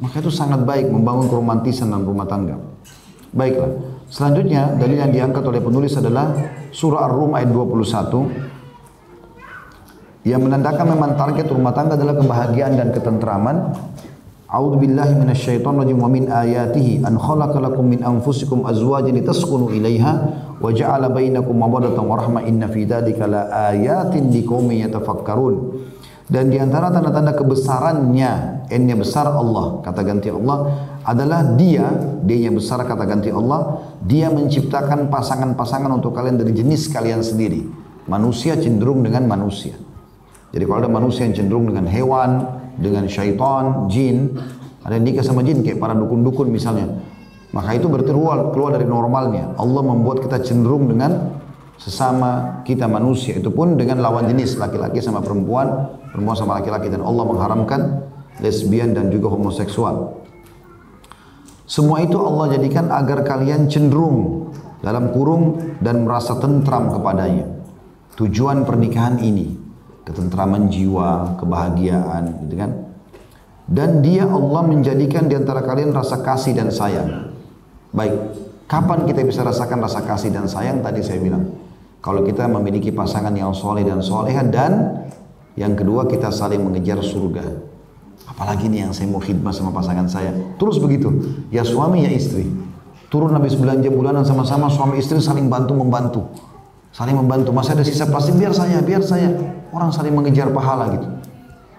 Maka itu sangat baik membangun keromantisan dalam rumah tangga. Baiklah. Selanjutnya, dalil yang diangkat oleh penulis adalah surah Ar-Rum ayat 21 yang menandakan memang target rumah tangga adalah kebahagiaan dan ketentraman. A'udzu billahi minasyaitonir rajim wa min ayatihi an khalaqa lakum min anfusikum azwajan litaskunu ilaiha wa ja'ala bainakum mawaddatan wa rahmah inna fi dzalika la liqaumin yatafakkarun. Dan di antara tanda-tanda kebesarannya, n besar Allah, kata ganti Allah, adalah dia, yang besar kata ganti Allah, dia menciptakan pasangan-pasangan untuk kalian dari jenis kalian sendiri. Manusia cenderung dengan manusia. Jadi kalau ada manusia yang cenderung dengan hewan, dengan syaitan, jin, ada yang nikah sama jin kayak para dukun-dukun misalnya. Maka itu berarti keluar, keluar dari normalnya. Allah membuat kita cenderung dengan sesama kita manusia. Itu pun dengan lawan jenis laki-laki sama perempuan, perempuan sama laki-laki dan Allah mengharamkan lesbian dan juga homoseksual. Semua itu Allah jadikan agar kalian cenderung dalam kurung dan merasa tentram kepadanya. Tujuan pernikahan ini, ketentraman jiwa, kebahagiaan, gitu kan? Dan dia Allah menjadikan di antara kalian rasa kasih dan sayang. Baik, kapan kita bisa rasakan rasa kasih dan sayang? Tadi saya bilang, kalau kita memiliki pasangan yang soleh dan soleha dan yang kedua kita saling mengejar surga. Apalagi nih yang saya mau khidmat sama pasangan saya. Terus begitu, ya suami ya istri. Turun habis belanja bulanan sama-sama suami istri saling bantu membantu. Saling membantu. Masa ada sisa plastik biar saya, biar saya. Orang saling mengejar pahala gitu.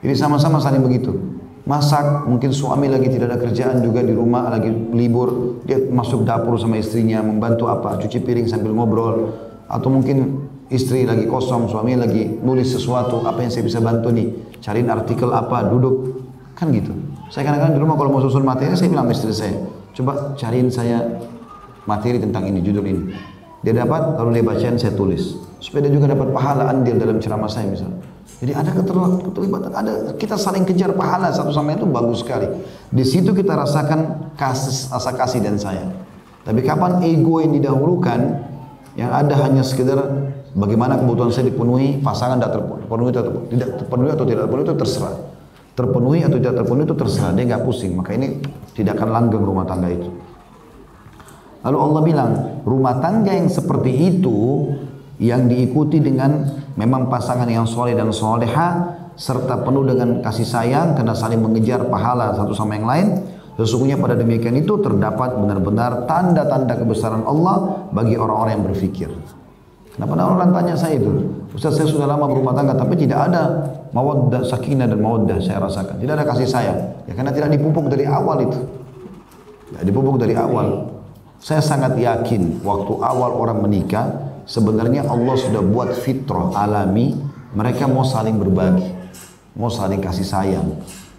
Jadi sama-sama saling begitu masak, mungkin suami lagi tidak ada kerjaan juga di rumah, lagi libur, dia masuk dapur sama istrinya, membantu apa, cuci piring sambil ngobrol, atau mungkin istri lagi kosong, suami lagi nulis sesuatu, apa yang saya bisa bantu nih, cariin artikel apa, duduk, kan gitu. Saya kadang-kadang di rumah kalau mau susun materi, saya bilang istri saya, coba cariin saya materi tentang ini, judul ini. Dia dapat, lalu dia bacain, saya tulis. Supaya dia juga dapat pahala andil dalam ceramah saya misalnya. Jadi ada keterlibatan, ada kita saling kejar pahala satu sama lain itu bagus sekali. Di situ kita rasakan kasih, rasa kasih dan sayang. Tapi kapan ego yang didahulukan, yang ada hanya sekedar bagaimana kebutuhan saya dipenuhi, pasangan tidak terpenuhi, tidak terpenuhi atau tidak terpenuhi itu terserah. Terpenuhi atau tidak terpenuhi itu terserah, dia nggak pusing. Maka ini tidak akan langgeng rumah tangga itu. Lalu Allah bilang, rumah tangga yang seperti itu yang diikuti dengan memang pasangan yang soleh dan soleha serta penuh dengan kasih sayang karena saling mengejar pahala satu sama yang lain sesungguhnya pada demikian itu terdapat benar-benar tanda-tanda kebesaran Allah bagi orang-orang yang berfikir kenapa orang tanya saya itu Ustaz saya sudah lama berumah tangga tapi tidak ada mawaddah sakinah dan mawaddah saya rasakan. Tidak ada kasih sayang. Ya karena tidak dipupuk dari awal itu. Tidak dipupuk dari awal. Saya sangat yakin waktu awal orang menikah sebenarnya Allah sudah buat fitrah alami mereka mau saling berbagi mau saling kasih sayang.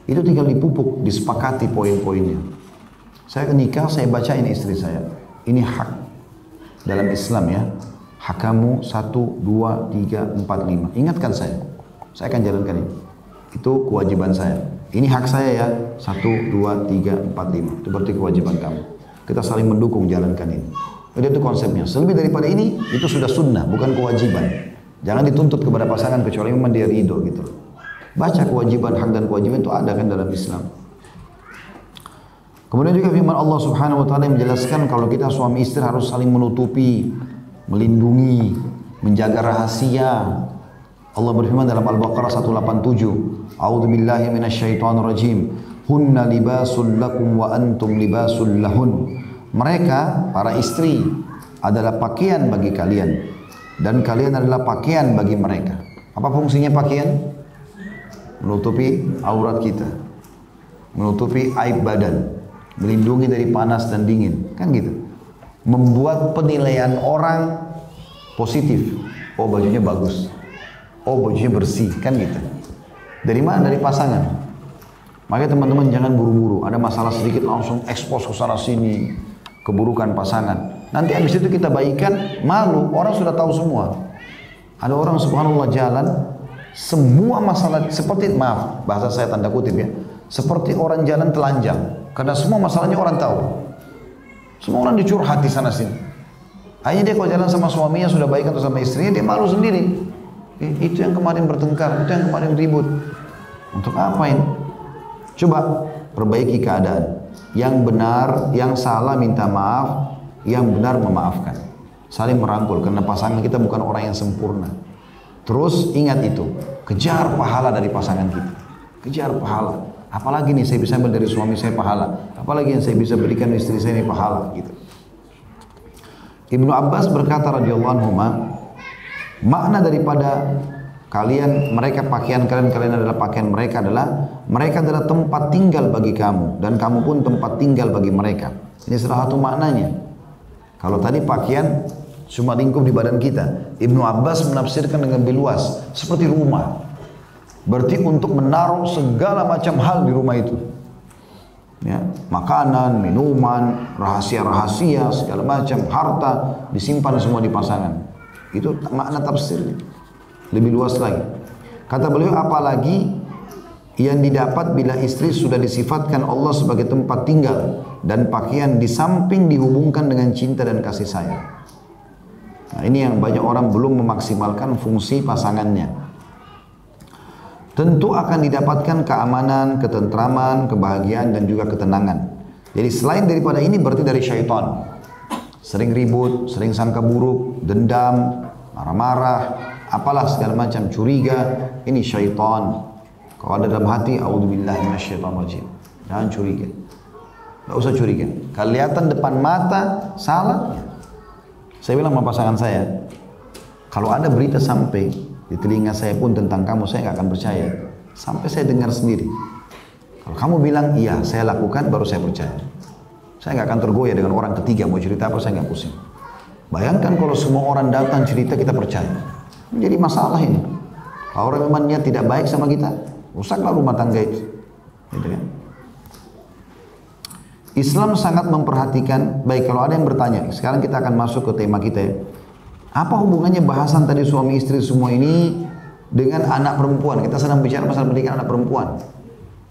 Itu tinggal dipupuk disepakati poin-poinnya. Saya nikah saya baca ini istri saya. Ini hak dalam Islam ya hak kamu satu dua tiga empat lima ingatkan saya saya akan jalankan ini itu kewajiban saya ini hak saya ya satu dua tiga empat lima itu berarti kewajiban kamu kita saling mendukung jalankan ini jadi itu konsepnya. Selebih daripada ini, itu sudah sunnah, bukan kewajiban. Jangan dituntut kepada pasangan kecuali memang dia ridho gitu. Baca kewajiban, hak dan kewajiban itu ada kan dalam Islam. Kemudian juga firman Allah Subhanahu wa taala menjelaskan kalau kita suami istri harus saling menutupi, melindungi, menjaga rahasia. Allah berfirman dalam Al-Baqarah 187, A'udzu billahi minasyaitonir rajim. Hunna libasul lakum wa antum libasul lahun. Mereka, para istri, adalah pakaian bagi kalian. Dan kalian adalah pakaian bagi mereka. Apa fungsinya pakaian? Menutupi aurat kita. Menutupi aib badan. Melindungi dari panas dan dingin. Kan gitu. Membuat penilaian orang positif. Oh bajunya bagus. Oh bajunya bersih. Kan gitu. Dari mana? Dari pasangan. Makanya teman-teman jangan buru-buru. Ada masalah sedikit langsung ekspos ke sana sini keburukan pasangan. Nanti habis itu kita baikkan, malu, orang sudah tahu semua. Ada orang subhanallah jalan, semua masalah seperti maaf bahasa saya tanda kutip ya, seperti orang jalan telanjang karena semua masalahnya orang tahu. Semua orang dicurhat di sana sini. Hanya dia kalau jalan sama suaminya sudah baik atau sama istrinya dia malu sendiri. Eh, itu yang kemarin bertengkar, itu yang kemarin ribut. Untuk apa ini? Coba perbaiki keadaan. Yang benar, yang salah minta maaf, yang benar memaafkan. Saling merangkul karena pasangan kita bukan orang yang sempurna. Terus ingat itu, kejar pahala dari pasangan kita. Kejar pahala. Apalagi nih saya bisa ambil dari suami saya pahala. Apalagi yang saya bisa berikan istri saya ini pahala gitu. Ibnu Abbas berkata radhiyallahu anhu makna daripada Kalian, mereka pakaian kalian, kalian adalah pakaian mereka adalah mereka adalah tempat tinggal bagi kamu dan kamu pun tempat tinggal bagi mereka. Ini salah satu maknanya. Kalau tadi pakaian cuma lingkup di badan kita, Ibnu Abbas menafsirkan dengan lebih luas seperti rumah. Berarti untuk menaruh segala macam hal di rumah itu. Ya, makanan, minuman, rahasia-rahasia, segala macam, harta disimpan semua di pasangan. Itu makna tafsirnya. Lebih luas lagi. Kata beliau apalagi yang didapat bila istri sudah disifatkan Allah sebagai tempat tinggal dan pakaian di samping dihubungkan dengan cinta dan kasih sayang. Nah, ini yang banyak orang belum memaksimalkan fungsi pasangannya. Tentu akan didapatkan keamanan, ketentraman, kebahagiaan dan juga ketenangan. Jadi selain daripada ini berarti dari syaitan. Sering ribut, sering sangka buruk, dendam, marah-marah, apalah segala macam curiga, ini syaitan. Kalau ada dalam hati, auzubillahi minasyaitonirrajim. Jangan curiga. Enggak usah curiga. Kelihatan depan mata salah. Saya bilang sama pasangan saya, kalau ada berita sampai di telinga saya pun tentang kamu saya nggak akan percaya. Sampai saya dengar sendiri. Kalau kamu bilang iya, saya lakukan, baru saya percaya. Saya nggak akan tergoyah dengan orang ketiga mau cerita apa saya nggak pusing. Bayangkan kalau semua orang datang cerita kita percaya. Menjadi masalah ini. Kalau orang memang niat tidak baik sama kita, rusaklah rumah tangga itu. Gitu kan? Islam sangat memperhatikan, baik kalau ada yang bertanya, sekarang kita akan masuk ke tema kita ya. Apa hubungannya bahasan tadi suami istri semua ini dengan anak perempuan? Kita sedang bicara masalah pendidikan anak perempuan.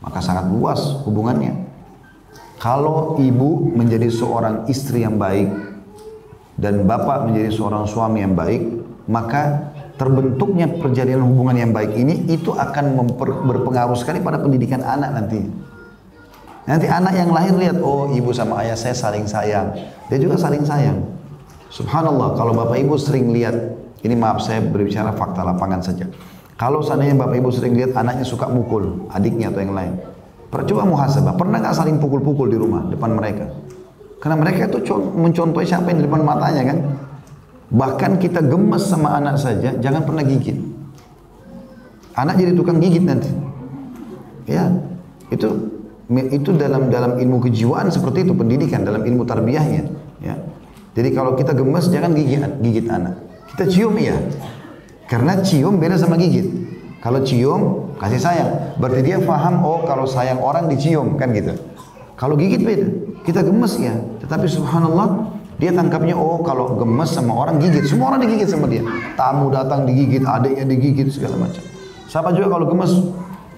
Maka sangat luas hubungannya. Kalau ibu menjadi seorang istri yang baik dan bapak menjadi seorang suami yang baik, maka terbentuknya perjalanan hubungan yang baik ini itu akan berpengaruh sekali pada pendidikan anak nanti. Nanti anak yang lahir lihat, oh ibu sama ayah saya saling sayang. Dia juga saling sayang. Subhanallah, kalau Bapak Ibu sering lihat, ini maaf saya berbicara fakta lapangan saja. Kalau seandainya Bapak Ibu sering lihat anaknya suka mukul adiknya atau yang lain. Coba muhasabah, pernah nggak saling pukul-pukul di rumah depan mereka? Karena mereka itu mencontohi siapa yang di depan matanya kan. Bahkan kita gemes sama anak saja, jangan pernah gigit. Anak jadi tukang gigit nanti. Ya, itu itu dalam dalam ilmu kejiwaan seperti itu pendidikan dalam ilmu tarbiyahnya. Ya. Jadi kalau kita gemes jangan gigit gigit anak. Kita cium ya. Karena cium beda sama gigit. Kalau cium kasih sayang. Berarti dia faham oh kalau sayang orang dicium kan gitu. Kalau gigit beda. Kita gemes ya. Tetapi subhanallah dia tangkapnya oh kalau gemes sama orang gigit. Semua orang digigit sama dia. Tamu datang digigit, adiknya digigit segala macam. Siapa juga kalau gemes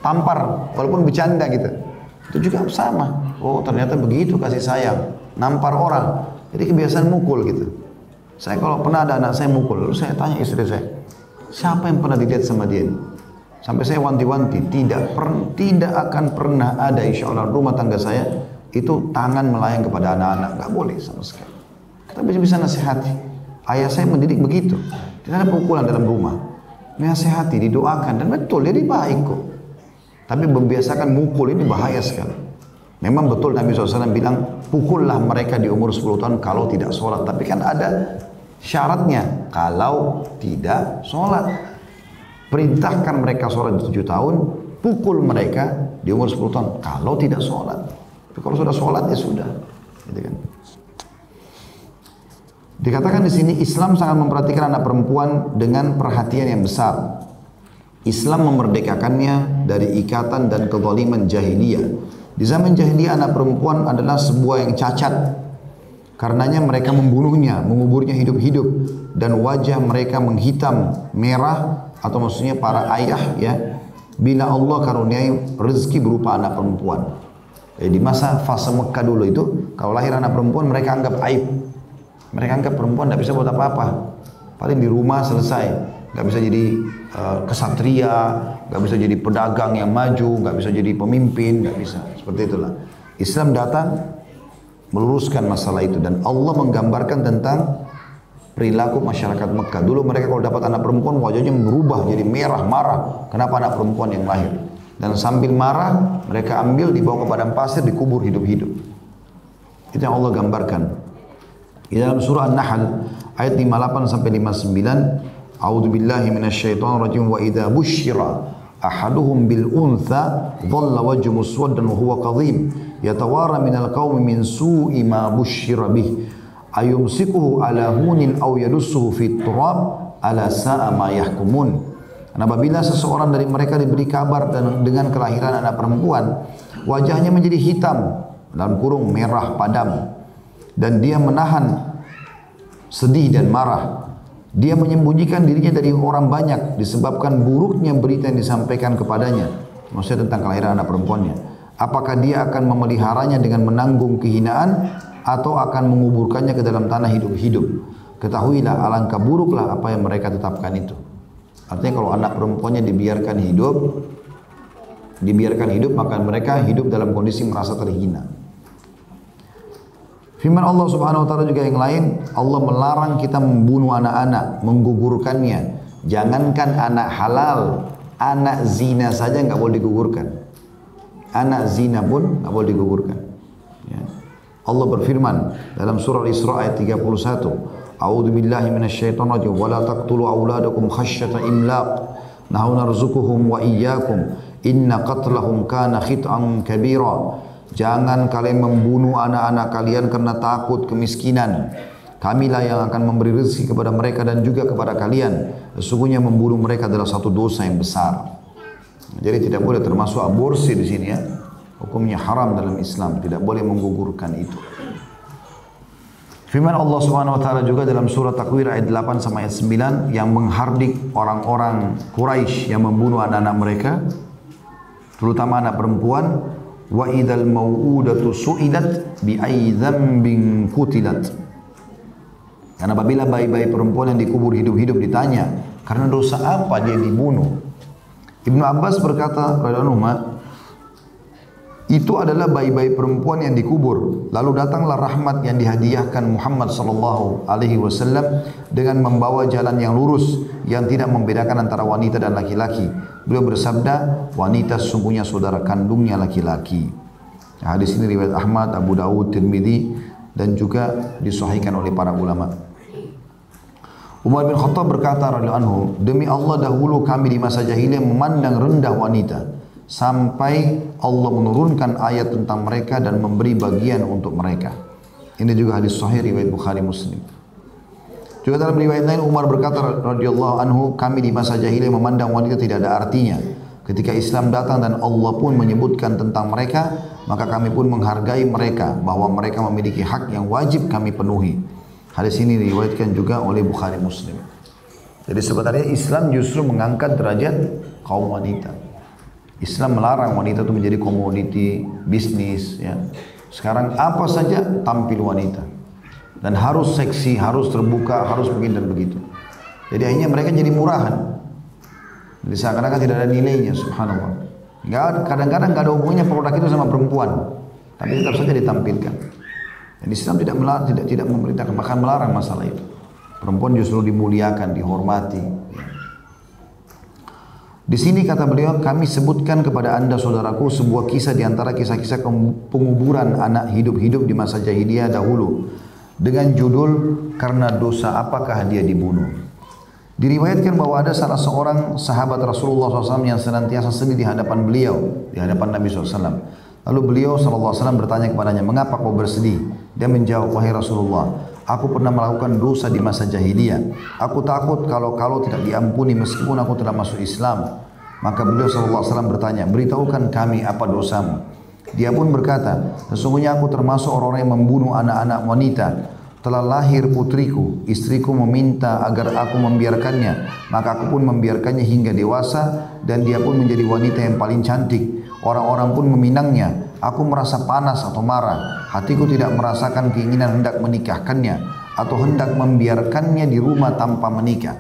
tampar walaupun bercanda gitu. Itu juga sama. Oh ternyata begitu kasih sayang. Nampar orang. Jadi kebiasaan mukul gitu. Saya kalau pernah ada anak saya mukul, lalu saya tanya istri saya, siapa yang pernah dilihat sama dia? Sampai saya wanti-wanti, tidak per, tidak akan pernah ada insya Allah rumah tangga saya itu tangan melayang kepada anak-anak, nggak boleh sama sekali. Kita bisa bisa nasihati. Ayah saya mendidik begitu, tidak ada pukulan dalam rumah. Nasihati, didoakan dan betul jadi baik kok. Tapi membiasakan mukul ini bahaya sekali. Memang betul Nabi SAW bilang, pukullah mereka di umur 10 tahun kalau tidak sholat. Tapi kan ada syaratnya, kalau tidak sholat. Perintahkan mereka sholat di 7 tahun, pukul mereka di umur 10 tahun kalau tidak sholat. Tapi kalau sudah sholat ya sudah. Gitu kan. Dikatakan di sini Islam sangat memperhatikan anak perempuan dengan perhatian yang besar. Islam memerdekakannya dari ikatan dan kezaliman jahiliyah di zaman jahiliyah anak perempuan adalah sebuah yang cacat. Karenanya mereka membunuhnya, menguburnya hidup-hidup dan wajah mereka menghitam merah atau maksudnya para ayah ya bila Allah karuniai rezeki berupa anak perempuan. Jadi di masa fase Mekah dulu itu kalau lahir anak perempuan mereka anggap aib. Mereka anggap perempuan tidak bisa buat apa-apa. Paling di rumah selesai, nggak bisa jadi uh, kesatria, nggak bisa jadi pedagang yang maju, nggak bisa jadi pemimpin, nggak bisa. Seperti itulah. Islam datang meluruskan masalah itu dan Allah menggambarkan tentang perilaku masyarakat Mekah. Dulu mereka kalau dapat anak perempuan wajahnya berubah jadi merah marah. Kenapa anak perempuan yang lahir? Dan sambil marah mereka ambil dibawa ke padang pasir dikubur hidup-hidup. Itu yang Allah gambarkan. Di dalam surah An-Nahl ayat 58 sampai 59, A'udzu billahi minasyaitonir rajim wa idza busyira ahaduhum bil untha dhalla wajhu muswaddan wa huwa kadhim. Yatawara min al qaumi min su'i ma bushira bih. Ayumsikuhu ala hunin aw yadussuhu fi turab ala sa'a ma yahkumun. Dan apabila seseorang dari mereka diberi kabar dengan kelahiran anak perempuan, wajahnya menjadi hitam dalam kurung merah padam. Dan dia menahan sedih dan marah. Dia menyembunyikan dirinya dari orang banyak disebabkan buruknya berita yang disampaikan kepadanya. Maksudnya tentang kelahiran anak perempuannya. Apakah dia akan memeliharanya dengan menanggung kehinaan atau akan menguburkannya ke dalam tanah hidup-hidup? Ketahuilah alangkah buruklah apa yang mereka tetapkan itu. Artinya kalau anak perempuannya dibiarkan hidup, dibiarkan hidup maka mereka hidup dalam kondisi merasa terhina. Firman Allah Subhanahu wa taala juga yang lain, Allah melarang kita membunuh anak-anak, menggugurkannya. Jangankan anak halal, anak zina saja nggak boleh digugurkan. Anak zina pun nggak boleh digugurkan. Ya. Allah berfirman dalam surah Isra ayat 31, A'udzu billahi minasyaitonir rajim. Wa la taqtulu auladakum khasyata imlaq. Nahnu narzuquhum wa iyyakum. Inna qatlahum kana khit'an kabira. Jangan kalian membunuh anak-anak kalian karena takut kemiskinan. Kamilah yang akan memberi rezeki kepada mereka dan juga kepada kalian. Sesungguhnya membunuh mereka adalah satu dosa yang besar. Jadi tidak boleh termasuk aborsi di sini ya. Hukumnya haram dalam Islam, tidak boleh menggugurkan itu. Firman Allah Subhanahu wa taala juga dalam surah Takwir ayat 8 sama ayat 9 yang menghardik orang-orang Quraisy yang membunuh anak-anak mereka terutama anak perempuan wa idzal mau'udatu su'ilat bi ayyi dzambin qutilat karena apabila bayi-bayi perempuan yang dikubur hidup-hidup ditanya karena dosa apa dia dibunuh? Ibnu Abbas berkata radhiyallahu itu adalah bayi-bayi perempuan yang dikubur. Lalu datanglah rahmat yang dihadiahkan Muhammad sallallahu alaihi wasallam dengan membawa jalan yang lurus yang tidak membedakan antara wanita dan laki-laki. Beliau bersabda, wanita sesungguhnya saudara kandungnya laki-laki. Hadis ini riwayat Ahmad, Abu Dawud, Tirmidzi dan juga disahihkan oleh para ulama. Umar bin Khattab berkata radhiyallahu anhu, demi Allah dahulu kami di masa jahiliyah memandang rendah wanita sampai Allah menurunkan ayat tentang mereka dan memberi bagian untuk mereka. Ini juga hadis sahih riwayat Bukhari Muslim. Juga dalam riwayat lain Umar berkata radhiyallahu anhu kami di masa jahiliyah memandang wanita tidak ada artinya. Ketika Islam datang dan Allah pun menyebutkan tentang mereka, maka kami pun menghargai mereka bahwa mereka memiliki hak yang wajib kami penuhi. Hadis ini diriwayatkan juga oleh Bukhari Muslim. Jadi sebenarnya Islam justru mengangkat derajat kaum wanita. Islam melarang wanita itu menjadi komoditi bisnis ya. Sekarang apa saja tampil wanita. Dan harus seksi, harus terbuka, harus begini dan begitu. Jadi akhirnya mereka jadi murahan. Jadi seakan-akan tidak ada nilainya, subhanallah. Kadang-kadang nggak ada hubungannya produk itu sama perempuan. Tapi tetap saja ditampilkan. Dan Islam tidak melarang, tidak tidak memerintahkan, bahkan melarang masalah itu. Perempuan justru dimuliakan, dihormati. Ya. Di sini kata beliau, kami sebutkan kepada anda saudaraku sebuah kisah di antara kisah-kisah penguburan anak hidup-hidup di masa jahiliyah dahulu. Dengan judul, karena dosa apakah dia dibunuh. Diriwayatkan bahwa ada salah seorang sahabat Rasulullah SAW yang senantiasa sedih di hadapan beliau, di hadapan Nabi SAW. Lalu beliau SAW bertanya kepadanya, mengapa kau bersedih? Dia menjawab, wahai Rasulullah, Aku pernah melakukan dosa di masa jahiliyah. Aku takut kalau kalau tidak diampuni meskipun aku telah masuk Islam. Maka beliau SAW bertanya, beritahukan kami apa dosamu. Dia pun berkata, sesungguhnya aku termasuk orang-orang yang membunuh anak-anak wanita. Telah lahir putriku, istriku meminta agar aku membiarkannya. Maka aku pun membiarkannya hingga dewasa dan dia pun menjadi wanita yang paling cantik. Orang-orang pun meminangnya. Aku merasa panas atau marah. Hatiku tidak merasakan keinginan hendak menikahkannya atau hendak membiarkannya di rumah tanpa menikah.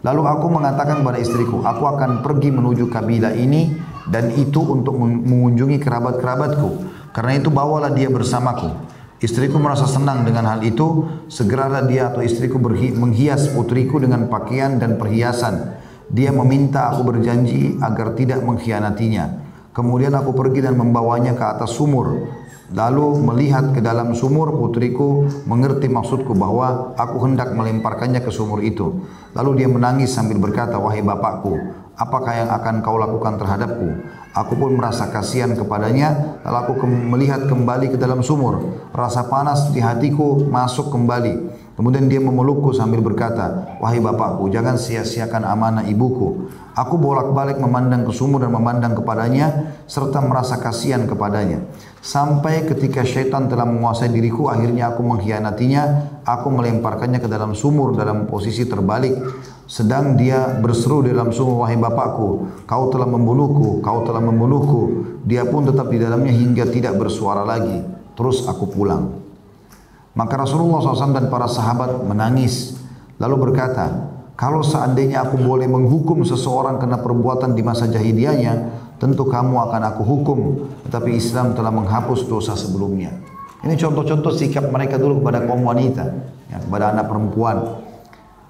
Lalu aku mengatakan kepada istriku, aku akan pergi menuju kabilah ini dan itu untuk mengunjungi kerabat-kerabatku. Karena itu bawalah dia bersamaku. Istriku merasa senang dengan hal itu, segeralah dia atau istriku menghias putriku dengan pakaian dan perhiasan. Dia meminta aku berjanji agar tidak mengkhianatinya. Kemudian aku pergi dan membawanya ke atas sumur. Lalu melihat ke dalam sumur putriku mengerti maksudku bahwa aku hendak melemparkannya ke sumur itu. Lalu dia menangis sambil berkata, wahai bapakku, apakah yang akan kau lakukan terhadapku? Aku pun merasa kasihan kepadanya, lalu aku melihat kembali ke dalam sumur. Rasa panas di hatiku masuk kembali. Kemudian dia memelukku sambil berkata, Wahai bapakku, jangan sia-siakan amanah ibuku. Aku bolak-balik memandang ke sumur dan memandang kepadanya, serta merasa kasihan kepadanya. Sampai ketika syaitan telah menguasai diriku, akhirnya aku mengkhianatinya, aku melemparkannya ke dalam sumur dalam posisi terbalik. Sedang dia berseru di dalam sumur, wahai bapakku, kau telah membunuhku, kau telah membunuhku. Dia pun tetap di dalamnya hingga tidak bersuara lagi. Terus aku pulang. Maka Rasulullah SAW dan para sahabat menangis. Lalu berkata, kalau seandainya aku boleh menghukum seseorang karena perbuatan di masa jahiliyahnya, tentu kamu akan aku hukum. Tetapi Islam telah menghapus dosa sebelumnya. Ini contoh-contoh sikap mereka dulu kepada kaum wanita, ya, kepada anak perempuan.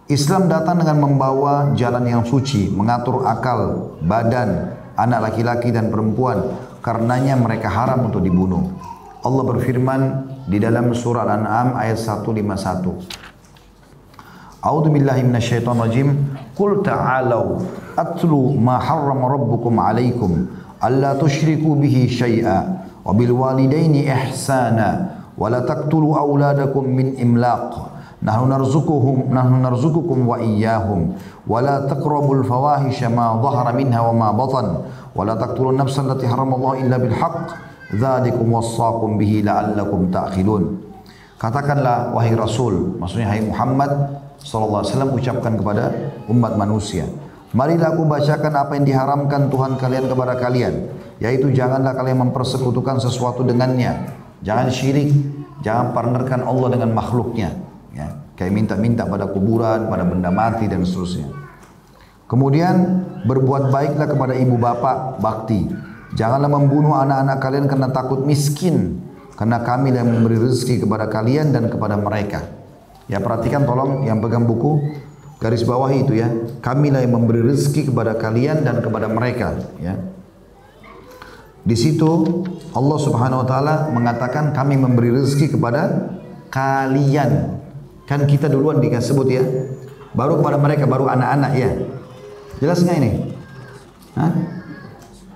Islam datang dengan membawa jalan yang suci, mengatur akal, badan, anak laki-laki dan perempuan. Karenanya mereka haram untuk dibunuh. Allah berfirman di dalam surah Al-An'am ayat 151. A'udzu billahi minasyaitonir rajim. Qul ta'alu atlu ma harrama rabbukum 'alaikum alla tusyriku bihi syai'a wa bil walidaini ihsana wa la taqtulu auladakum min imlaq. Nahnu narzuquhum nahnu narzuqukum wa iyyahum wa la taqrabul fawahisha ma dhahara minha wa ma batan wa la taqtulun nafsan allati haramallahu illa bil haqq Dzalikum wassakum bihi la'allakum ta'qilun. Katakanlah wahai Rasul, maksudnya hai Muhammad sallallahu alaihi wasallam ucapkan kepada umat manusia. Marilah aku bacakan apa yang diharamkan Tuhan kalian kepada kalian, yaitu janganlah kalian mempersekutukan sesuatu dengannya. Jangan syirik, jangan partnerkan Allah dengan makhluknya. Ya, kayak minta-minta pada kuburan, pada benda mati dan seterusnya. Kemudian berbuat baiklah kepada ibu bapak, bakti. Janganlah membunuh anak-anak kalian karena takut miskin. Karena kami yang memberi rezeki kepada kalian dan kepada mereka. Ya perhatikan tolong yang pegang buku garis bawah itu ya. Kamilah yang memberi rezeki kepada kalian dan kepada mereka. Ya. Di situ Allah Subhanahu Wa Taala mengatakan kami memberi rezeki kepada kalian. Kan kita duluan dikasih sebut ya. Baru kepada mereka, baru anak-anak ya. Jelas nggak ini? Hah?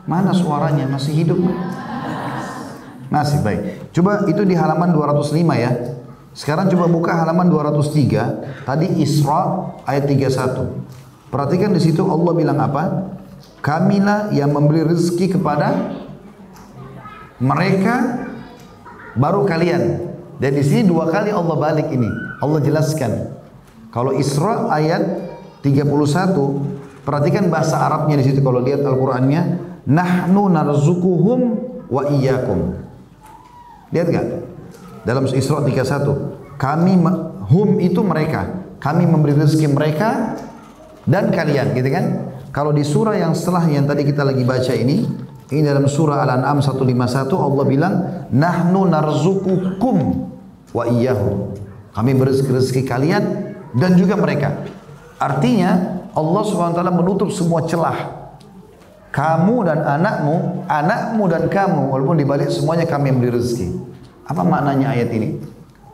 Mana suaranya? Masih hidup? Masih baik. Coba itu di halaman 205 ya. Sekarang coba buka halaman 203. Tadi Isra ayat 31. Perhatikan di situ Allah bilang apa? Kamilah yang memberi rezeki kepada mereka baru kalian. Dan di sini dua kali Allah balik ini. Allah jelaskan. Kalau Isra ayat 31, perhatikan bahasa Arabnya di situ kalau lihat Al-Qur'annya nahnu narzukuhum wa iyyakum. Lihat enggak? Dalam Isra 31, kami hum itu mereka. Kami memberi rezeki mereka dan kalian, gitu kan? Kalau di surah yang setelah yang tadi kita lagi baca ini, ini dalam surah Al-An'am 151 Allah bilang nahnu narzukukum wa iyyahum. Kami beri rezeki kalian dan juga mereka. Artinya Allah SWT menutup semua celah kamu dan anakmu, anakmu dan kamu, walaupun dibalik semuanya kami yang beri rezeki. Apa maknanya ayat ini?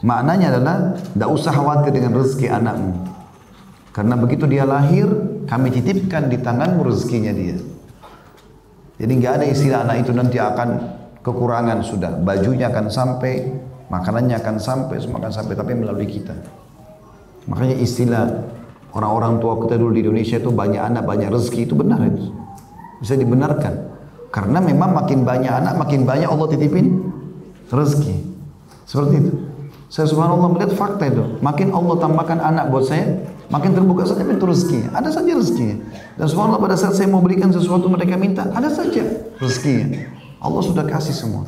Maknanya adalah tidak usah khawatir dengan rezeki anakmu. Karena begitu dia lahir, kami titipkan di tanganmu rezekinya dia. Jadi nggak ada istilah anak itu nanti akan kekurangan sudah. Bajunya akan sampai, makanannya akan sampai, semua akan sampai, tapi melalui kita. Makanya istilah orang-orang tua kita dulu di Indonesia itu banyak anak, banyak rezeki itu benar itu. Bisa dibenarkan. Karena memang makin banyak anak, makin banyak Allah titipin rezeki. Seperti itu. Saya subhanallah melihat fakta itu. Makin Allah tambahkan anak buat saya, makin terbuka saja pintu rezeki. Ada saja rezekinya. Dan subhanallah pada saat saya mau berikan sesuatu mereka minta, ada saja rezekinya. Allah sudah kasih semua.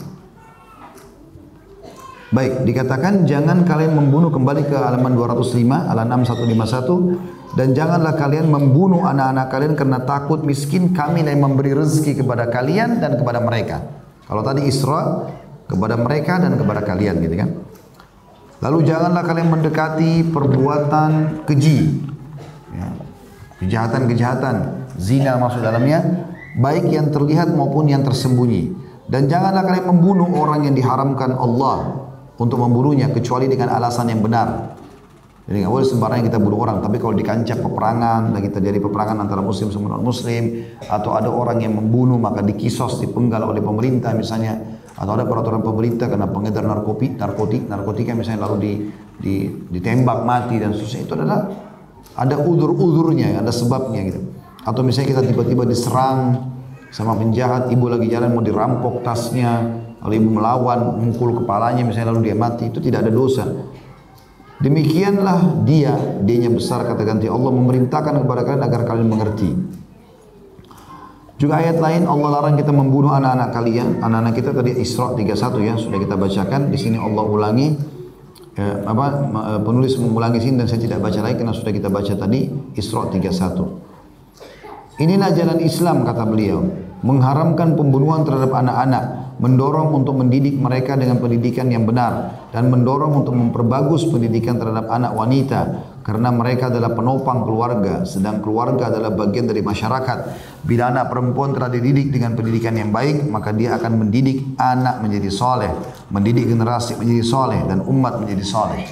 Baik, dikatakan jangan kalian membunuh kembali ke halaman 205, halaman 6151 dan janganlah kalian membunuh anak-anak kalian karena takut miskin kami yang memberi rezeki kepada kalian dan kepada mereka. Kalau tadi Isra kepada mereka dan kepada kalian gitu kan. Lalu janganlah kalian mendekati perbuatan keji. Ya. Kejahatan-kejahatan, zina masuk dalamnya, baik yang terlihat maupun yang tersembunyi. Dan janganlah kalian membunuh orang yang diharamkan Allah untuk membunuhnya kecuali dengan alasan yang benar. Jadi nggak boleh sembarangan kita bunuh orang. Tapi kalau di kancah peperangan, lagi terjadi peperangan antara muslim sama non muslim, atau ada orang yang membunuh maka dikisos, dipenggal oleh pemerintah misalnya, atau ada peraturan pemerintah karena pengedar narkotik, narkotik, narkotika misalnya lalu di, ditembak mati dan seterusnya itu adalah ada udur-udurnya, ada sebabnya gitu. Atau misalnya kita tiba-tiba diserang sama penjahat, ibu lagi jalan mau dirampok tasnya, lalu ibu melawan, mukul kepalanya misalnya lalu dia mati, itu tidak ada dosa. Demikianlah dia, dianya besar kata ganti Allah memerintahkan kepada kalian agar kalian mengerti. Juga ayat lain Allah larang kita membunuh anak-anak kalian. Anak-anak kita tadi Isra 31 ya sudah kita bacakan. Di sini Allah ulangi eh, apa eh, penulis mengulangi sini dan saya tidak baca lagi karena sudah kita baca tadi Isra 31. Inilah jalan Islam kata beliau, mengharamkan pembunuhan terhadap anak-anak mendorong untuk mendidik mereka dengan pendidikan yang benar dan mendorong untuk memperbagus pendidikan terhadap anak wanita karena mereka adalah penopang keluarga sedang keluarga adalah bagian dari masyarakat. Bila anak perempuan telah dididik dengan pendidikan yang baik maka dia akan mendidik anak menjadi soleh mendidik generasi menjadi soleh dan umat menjadi soleh.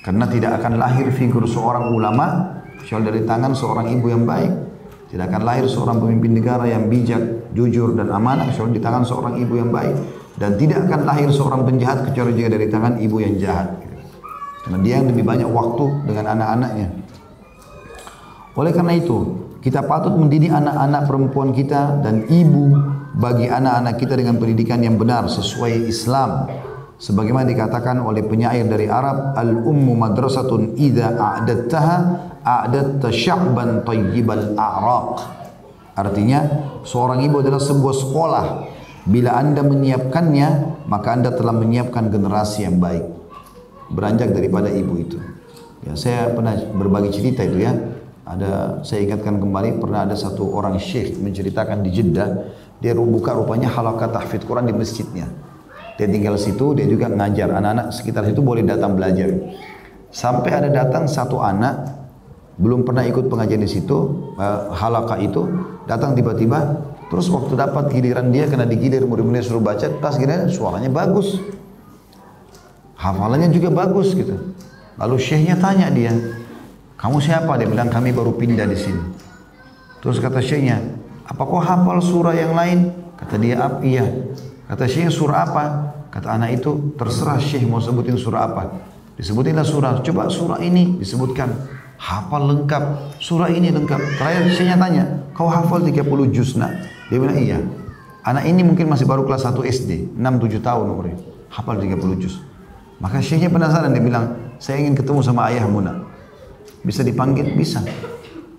Karena tidak akan lahir figur seorang ulama kecuali dari tangan seorang ibu yang baik. Tidak akan lahir seorang pemimpin negara yang bijak, jujur dan amanah kecuali di tangan seorang ibu yang baik. Dan tidak akan lahir seorang penjahat kecuali jika dari tangan ibu yang jahat. Karena dia yang lebih banyak waktu dengan anak-anaknya. Oleh karena itu, kita patut mendidik anak-anak perempuan kita dan ibu bagi anak-anak kita dengan pendidikan yang benar sesuai Islam. Sebagaimana dikatakan oleh penyair dari Arab, al-ummu madrasatun idza a'dattaha a'datta tayyibal a'raq. Artinya, seorang ibu adalah sebuah sekolah. Bila anda menyiapkannya, maka anda telah menyiapkan generasi yang baik. Beranjak daripada ibu itu. Ya, saya pernah berbagi cerita itu ya. Ada saya ingatkan kembali pernah ada satu orang syekh menceritakan di Jeddah dia buka rupanya halakat tahfidz Quran di masjidnya. Dia tinggal situ, dia juga ngajar anak-anak sekitar situ boleh datang belajar. Sampai ada datang satu anak belum pernah ikut pengajian di situ, uh, halaka itu, datang tiba-tiba, terus waktu dapat giliran dia kena digilir murid-murid suruh baca, pas giliran suaranya bagus. Hafalannya juga bagus gitu. Lalu syekhnya tanya dia, kamu siapa? Dia bilang kami baru pindah di sini. Terus kata syekhnya, apa kau hafal surah yang lain? Kata dia, iya. Kata syekhnya surah apa? Kata anak itu, terserah syekh mau sebutin surah apa. Disebutinlah surah, coba surah ini disebutkan hafal lengkap, surah ini lengkap. Terakhir saya tanya, kau hafal 30 juz nak? Dia bilang iya. Anak ini mungkin masih baru kelas 1 SD, 6-7 tahun umurnya. Hafal 30 juz. Maka syekhnya penasaran, dia bilang, saya ingin ketemu sama ayahmu nak. Bisa dipanggil? Bisa.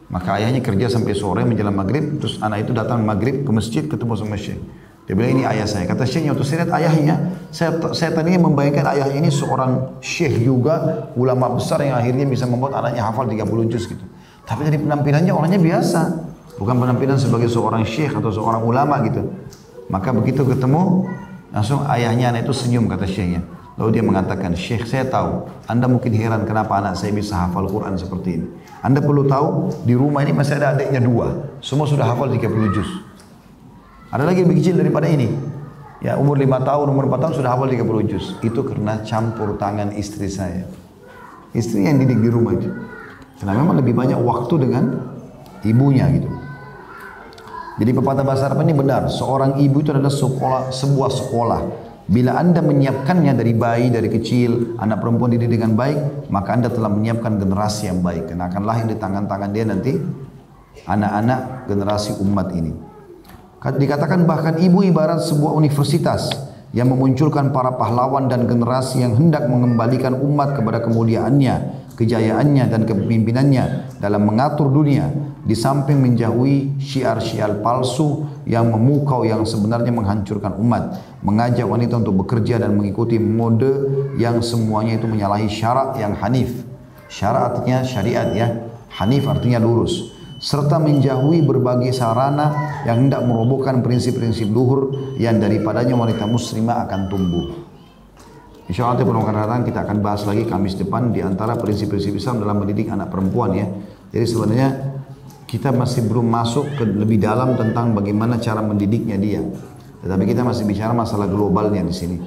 Maka ayahnya kerja sampai sore menjelang maghrib, terus anak itu datang maghrib ke masjid ketemu sama syekh. Dia bilang ini ayah saya. Kata syekhnya waktu saya lihat ayahnya, saya, saya tadinya membayangkan ayah ini seorang syekh juga, ulama besar yang akhirnya bisa membuat anaknya hafal 30 juz gitu. Tapi dari penampilannya orangnya biasa. Bukan penampilan sebagai seorang syekh atau seorang ulama gitu. Maka begitu ketemu, langsung ayahnya anak itu senyum kata syekhnya. Lalu dia mengatakan, Syekh saya tahu, Anda mungkin heran kenapa anak saya bisa hafal Quran seperti ini. Anda perlu tahu, di rumah ini masih ada adiknya dua. Semua sudah hafal 30 juz. Ada lagi lebih kecil daripada ini. Ya, umur lima tahun, umur empat tahun sudah hafal 30 juz. Itu karena campur tangan istri saya. Istri yang didik di rumah itu. Karena memang lebih banyak waktu dengan ibunya gitu. Jadi pepatah bahasa Arab ini benar. Seorang ibu itu adalah sekolah, sebuah sekolah. Bila anda menyiapkannya dari bayi, dari kecil, anak perempuan dididik dengan baik, maka anda telah menyiapkan generasi yang baik. Karena akan lahir di tangan-tangan dia nanti anak-anak generasi umat ini. Dikatakan bahkan ibu ibarat sebuah universitas yang memunculkan para pahlawan dan generasi yang hendak mengembalikan umat kepada kemuliaannya, kejayaannya dan kepemimpinannya dalam mengatur dunia di samping menjauhi syiar-syiar palsu yang memukau yang sebenarnya menghancurkan umat, mengajak wanita untuk bekerja dan mengikuti mode yang semuanya itu menyalahi syarat yang hanif. Syarat artinya syariat ya, hanif artinya lurus serta menjauhi berbagai sarana yang hendak merobohkan prinsip-prinsip luhur yang daripadanya wanita muslimah akan tumbuh. Insya Allah di kita akan bahas lagi Kamis depan di antara prinsip-prinsip Islam dalam mendidik anak perempuan ya. Jadi sebenarnya kita masih belum masuk ke lebih dalam tentang bagaimana cara mendidiknya dia. Tetapi kita masih bicara masalah globalnya di sini.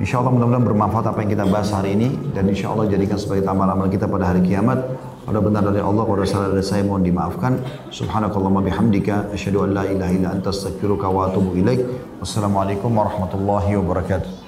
Insya Allah mudah-mudahan bermanfaat apa yang kita bahas hari ini dan insya Allah jadikan sebagai tambahan amal kita pada hari kiamat. Kalau benar dari Allah, kalau salah dari saya mohon dimaafkan. Subhanakallahumma bihamdika, asyhadu an la ilaha illa anta astaghfiruka wa atubu ilaik. Wassalamualaikum warahmatullahi wabarakatuh.